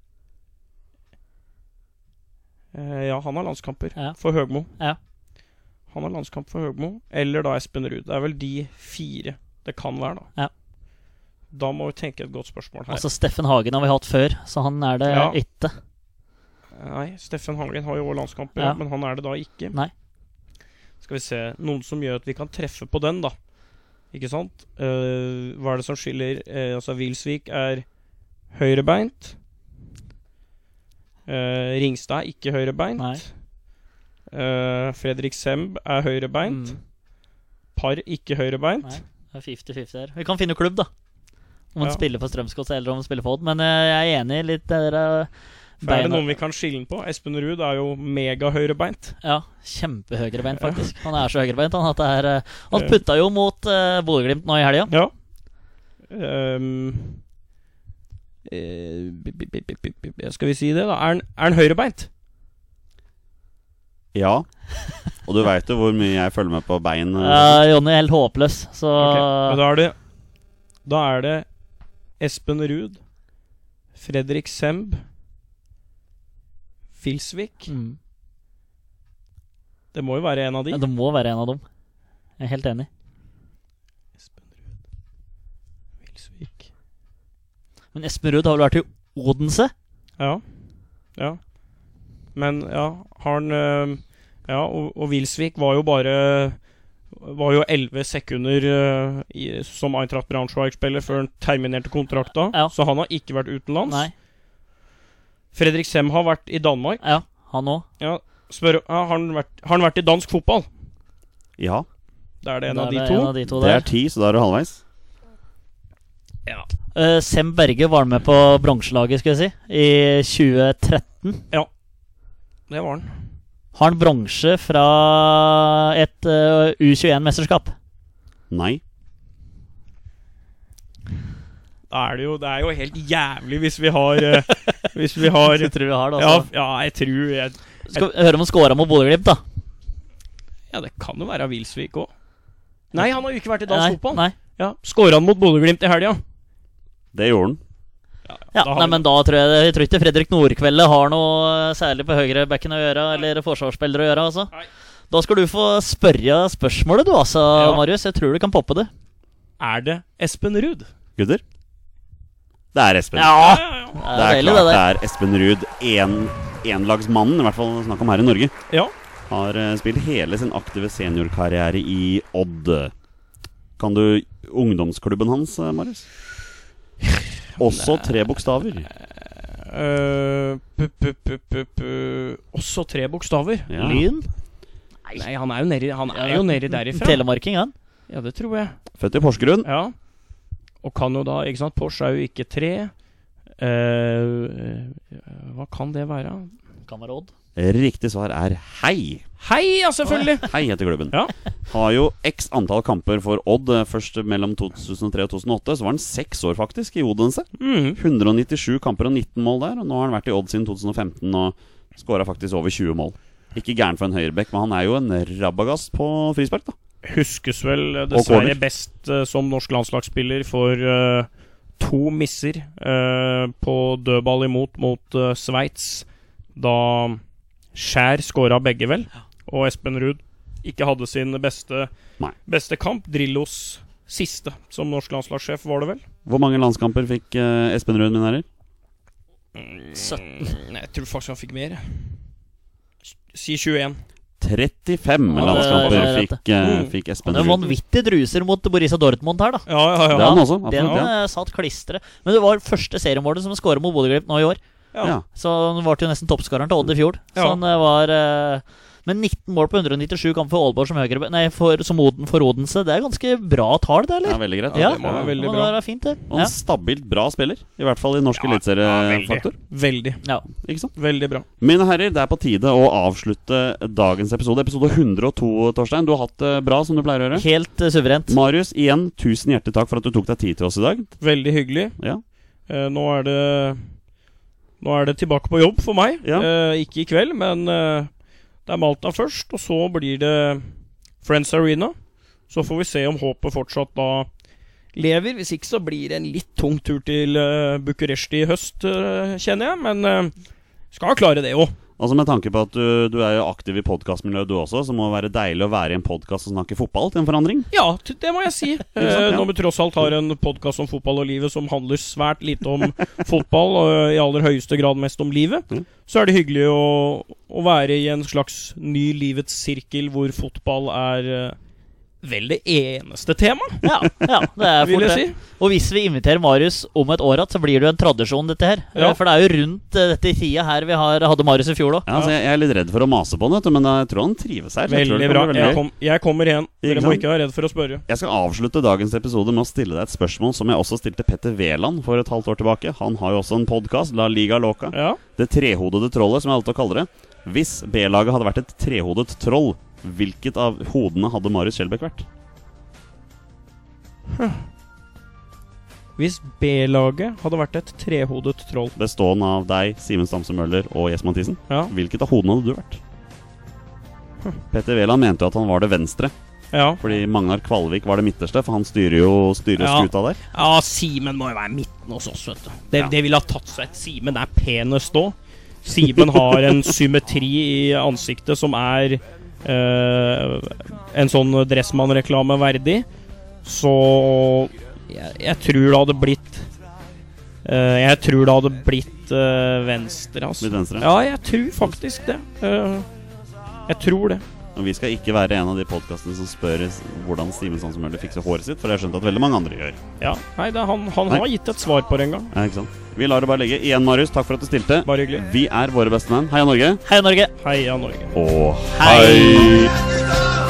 Eh, ja, han har landskamper Ja. for Høgmo. Ja. Han har landskamp for Høgmo. Eller da Espen Ruud. Det er vel de fire det kan være, da. Ja. Da må vi tenke et godt spørsmål her. Altså Steffen Hagen har vi hatt før, så han er det Ja. ikke. Nei, Steffen Hagen har jo òg landskamper, men han er det da ikke. Nei. Skal vi se Noen som gjør at vi kan treffe på den, da. Ikke sant? Uh, hva er det som skiller uh, Altså, Wilsvik er høyrebeint. Eh, Ringstad er ikke høyrebeint. Eh, Fredrik Semb er høyrebeint. Mm. Par ikke høyrebeint. Nei. Det er 50-50 her. Vi kan finne klubb, da. Om man Ja. spiller for Strømsgodset eller om man spiller for Odd. Men uh, jeg er enig litt der er det noen vi kan skille på? Espen Ruud er jo mega-høyrebeint. Ja, kjempehøyrebeint, faktisk. Han er så høyrebeint. Han, at det er, han putta jo mot uh, Bodø-Glimt nå i helga. Ja. Ehm, skal vi si det, da? Er han, er han høyrebeint? Ja. Og du veit jo hvor mye jeg følger med på bein. eh, Ja, Jonny er helt håpløs, så okay. Da er det Da er det Espen Ruud, Fredrik Semb, Filsvik. mm. Det må jo være en av de. ja, Det må være en av dem. Jeg er helt enig. Espen Ruud, Filsvik Men Espen Ruud har vel vært i Odense? Ja. Ja. Men ja, han eh, Ja, og, og Wilsvik var jo bare Var jo 11 sekunder uh, i, som Eintracht Braunschweig-spiller før han terminerte kontrakta. Ja. Så han har ikke vært utenlands. Nei. Fredrik Sem har vært i Danmark. Ja, han òg. Ja, spør, ja, har, han vært, har han vært i dansk fotball? Ja. Da er det en av er de det. En av de to Det er ti, så da er du halvveis. Ja. Eh, Sem Berge var med på bronselaget, skal jeg si, i 2013. Ja, Det var han. Har han bronse fra et uh, U21-mesterskap? Nei. Da er det jo Det er jo helt jævlig hvis vi har uh, Hvis vi har Du tror vi har det, ja, altså. ja, jeg tror jeg, Skal vi høre om han scora mot Bodø-Glimt, da? Ja, det kan jo være Wilsvik òg. Nei, han har jo ikke vært i dansk fotball. Ja, Skåra han mot Bodø-Glimt i helga? Det gjorde han. Ja, nei, men da tror jeg, jeg tror ikke Fredrik Nordkvelde har noe særlig på høyrebacken å gjøre, eller forsvarsspillere å gjøre, altså. Nei. Da skal du få spørre spørsmålet, du, altså, Ja. Marius. Jeg tror du kan poppe det. Er det Espen Ruud? Gutter? Det er Espen. Ja! Ja, ja, Det Det er klart det det der. er Espen Ruud. En, i hvert fall snakk om her i Norge. ja. Har eh, spilt hele sin aktive seniorkarriere i Odd. Kan du ungdomsklubben hans, eh, Marius? Også tre bokstaver. Eh, pu, pu, pu, pu, pu. Også tre bokstaver. Ja. Lyn? Nei, han er jo nedi, han er jo nedi derifra. Telemarking, han. Ja, det tror jeg. Født i Porsgrunn. Ja. Og kan jo da Ikke sant, Porsche er jo ikke tre. Uh, hva kan det være? Kan være Odd. Riktig svar er hei. Hei, ja, selvfølgelig! Hei heter klubben. Ja. Har jo x antall kamper for Odd. eh, Først mellom 2003 og 2008. Så var han seks år faktisk i Odense. Mm. 197 kamper og 19 mål der. Og nå har han vært i Odd siden 2015 og skåra faktisk over 20 mål. Ikke gæren for en høyrebekk, men han er jo en rabagast på frispark, da. Huskes vel eh, dessverre best eh, som norsk landslagsspiller for uh, to misser uh, på dødball imot mot uh, Sveits. Da Skjær skåra begge, vel. Og Espen Ruud ikke hadde sin beste, beste kamp. Drillos siste som norsk landslagssjef, var det vel? Hvor mange landskamper fikk uh, Espen Ruud, min herrer? 17. Nei, jeg tror faktisk han fikk mer. Si 21. 35 Ja, det- landskamper det er fikk, eh, Mm. fikk Espen Ruud. vanvittige druser mot Borussia Dortmund her, da. Ja, ja, Det ja. er han også. Den ja. eh, satt klistre. Men det var første seriemålet som skåra mot Bodø-Glimt nå i år. Ja. ja. Så han ble jo nesten toppskåreren til Odd i fjor. Så Ja. han eh, var eh, Men 19 mål på 197 kamp for Aalborg som høyre Nei, for, som Oden for Odense. Det er ganske bra tall, det, ja, eller? veldig greit. Ja, det må være veldig det må være fint, det. Og Ja. en stabilt bra spiller. I hvert fall i norsk Ja, ja, eliteseriefaktor. Veldig. ja. Ikke sant? Veldig bra. Mine herrer, det er på tide å avslutte dagens episode. Episode 102, Torstein. Du har hatt det bra, som du pleier å gjøre. Helt eh, suverent. Marius, igjen, tusen hjertelig takk for at du tok deg tid til oss i dag. Veldig hyggelig. Ja, Eh, nå er det Nå er det tilbake på jobb for meg. Ja. Eh, ikke i kveld, men eh, det er Malta først. Og så blir det Friends Arena. Så får vi se om håpet fortsatt da lever. Hvis ikke så blir det en litt tung tur til uh, Bucuresti i høst, eh, kjenner jeg. Men eh, skal klare det òg. Altså Med tanke på at du, du er jo aktiv i podkastmiljøet du også, så må det være deilig å være i en podkast og snakke fotball til en forandring. Ja, det må jeg si. Eh. Når vi tross alt har en podkast om fotball og livet som handler svært lite om fotball, og i aller høyeste grad mest om livet, Mm. så er det hyggelig å, å være i en slags ny livets sirkel hvor fotball er eh, vel det eneste temaet, Ja, ja, det er fort det. si. Og hvis vi inviterer Marius om et år igjen, så blir det jo en tradisjon, dette her. Ja. For det er jo rundt eh, dette tida her vi har, hadde Marius i fjor òg. Ja, altså jeg, jeg er litt redd for å mase på han, men jeg tror han trives her. Veldig jeg bra. veldig Jeg, kom, jeg kommer igjen. Dere må ikke være redd for å spørre. Jeg skal avslutte dagens episode med å stille deg et spørsmål som jeg også stilte Petter Wæland for et halvt år tilbake. Han har jo også en podkast, La Liga Loca. Ja. Det trehodede trollet, som jeg alltid kaller det. Hvis B-laget hadde vært et trehodet troll, hvilket av hodene hadde Marius Skjelbæk vært? Hvis B-laget hadde vært et trehodet troll Bestående av deg, Simen Stamse Møller og Jes Mathisen. Ja. Hvilket av hodene hadde du vært? Petter Wæland mente jo at han var det venstre, Ja, fordi Magnar Kvalvik var det midterste, for han styrer jo styrer Ja. skuta der. ja Simen må jo være midten hos oss, vet du. Det, Ja. det ville ha tatt seg et Simen er penest òg. Simen har en symmetri i ansiktet som er en sånn Dressmann-reklame verdig. Så jeg, jeg tror det hadde blitt eh, Jeg tror det hadde blitt eh, venstre, altså. Venstre. Ja, jeg tror faktisk det. Eh, jeg tror det. Og vi skal ikke være en av de podkastene som spør hvordan Simen som mulig fikser håret sitt, for det har jeg skjønt at veldig mange andre gjør. Ja, nei, det, han, han Nei. har gitt et svar på det en gang. Ja, ikke sant? Vi lar det bare ligge. Igjen, Marius, takk for at du stilte. Bare hyggelig. Vi er våre beste menn. Heia Norge. Heia Norge! Heia Norge. Og Hei. hei.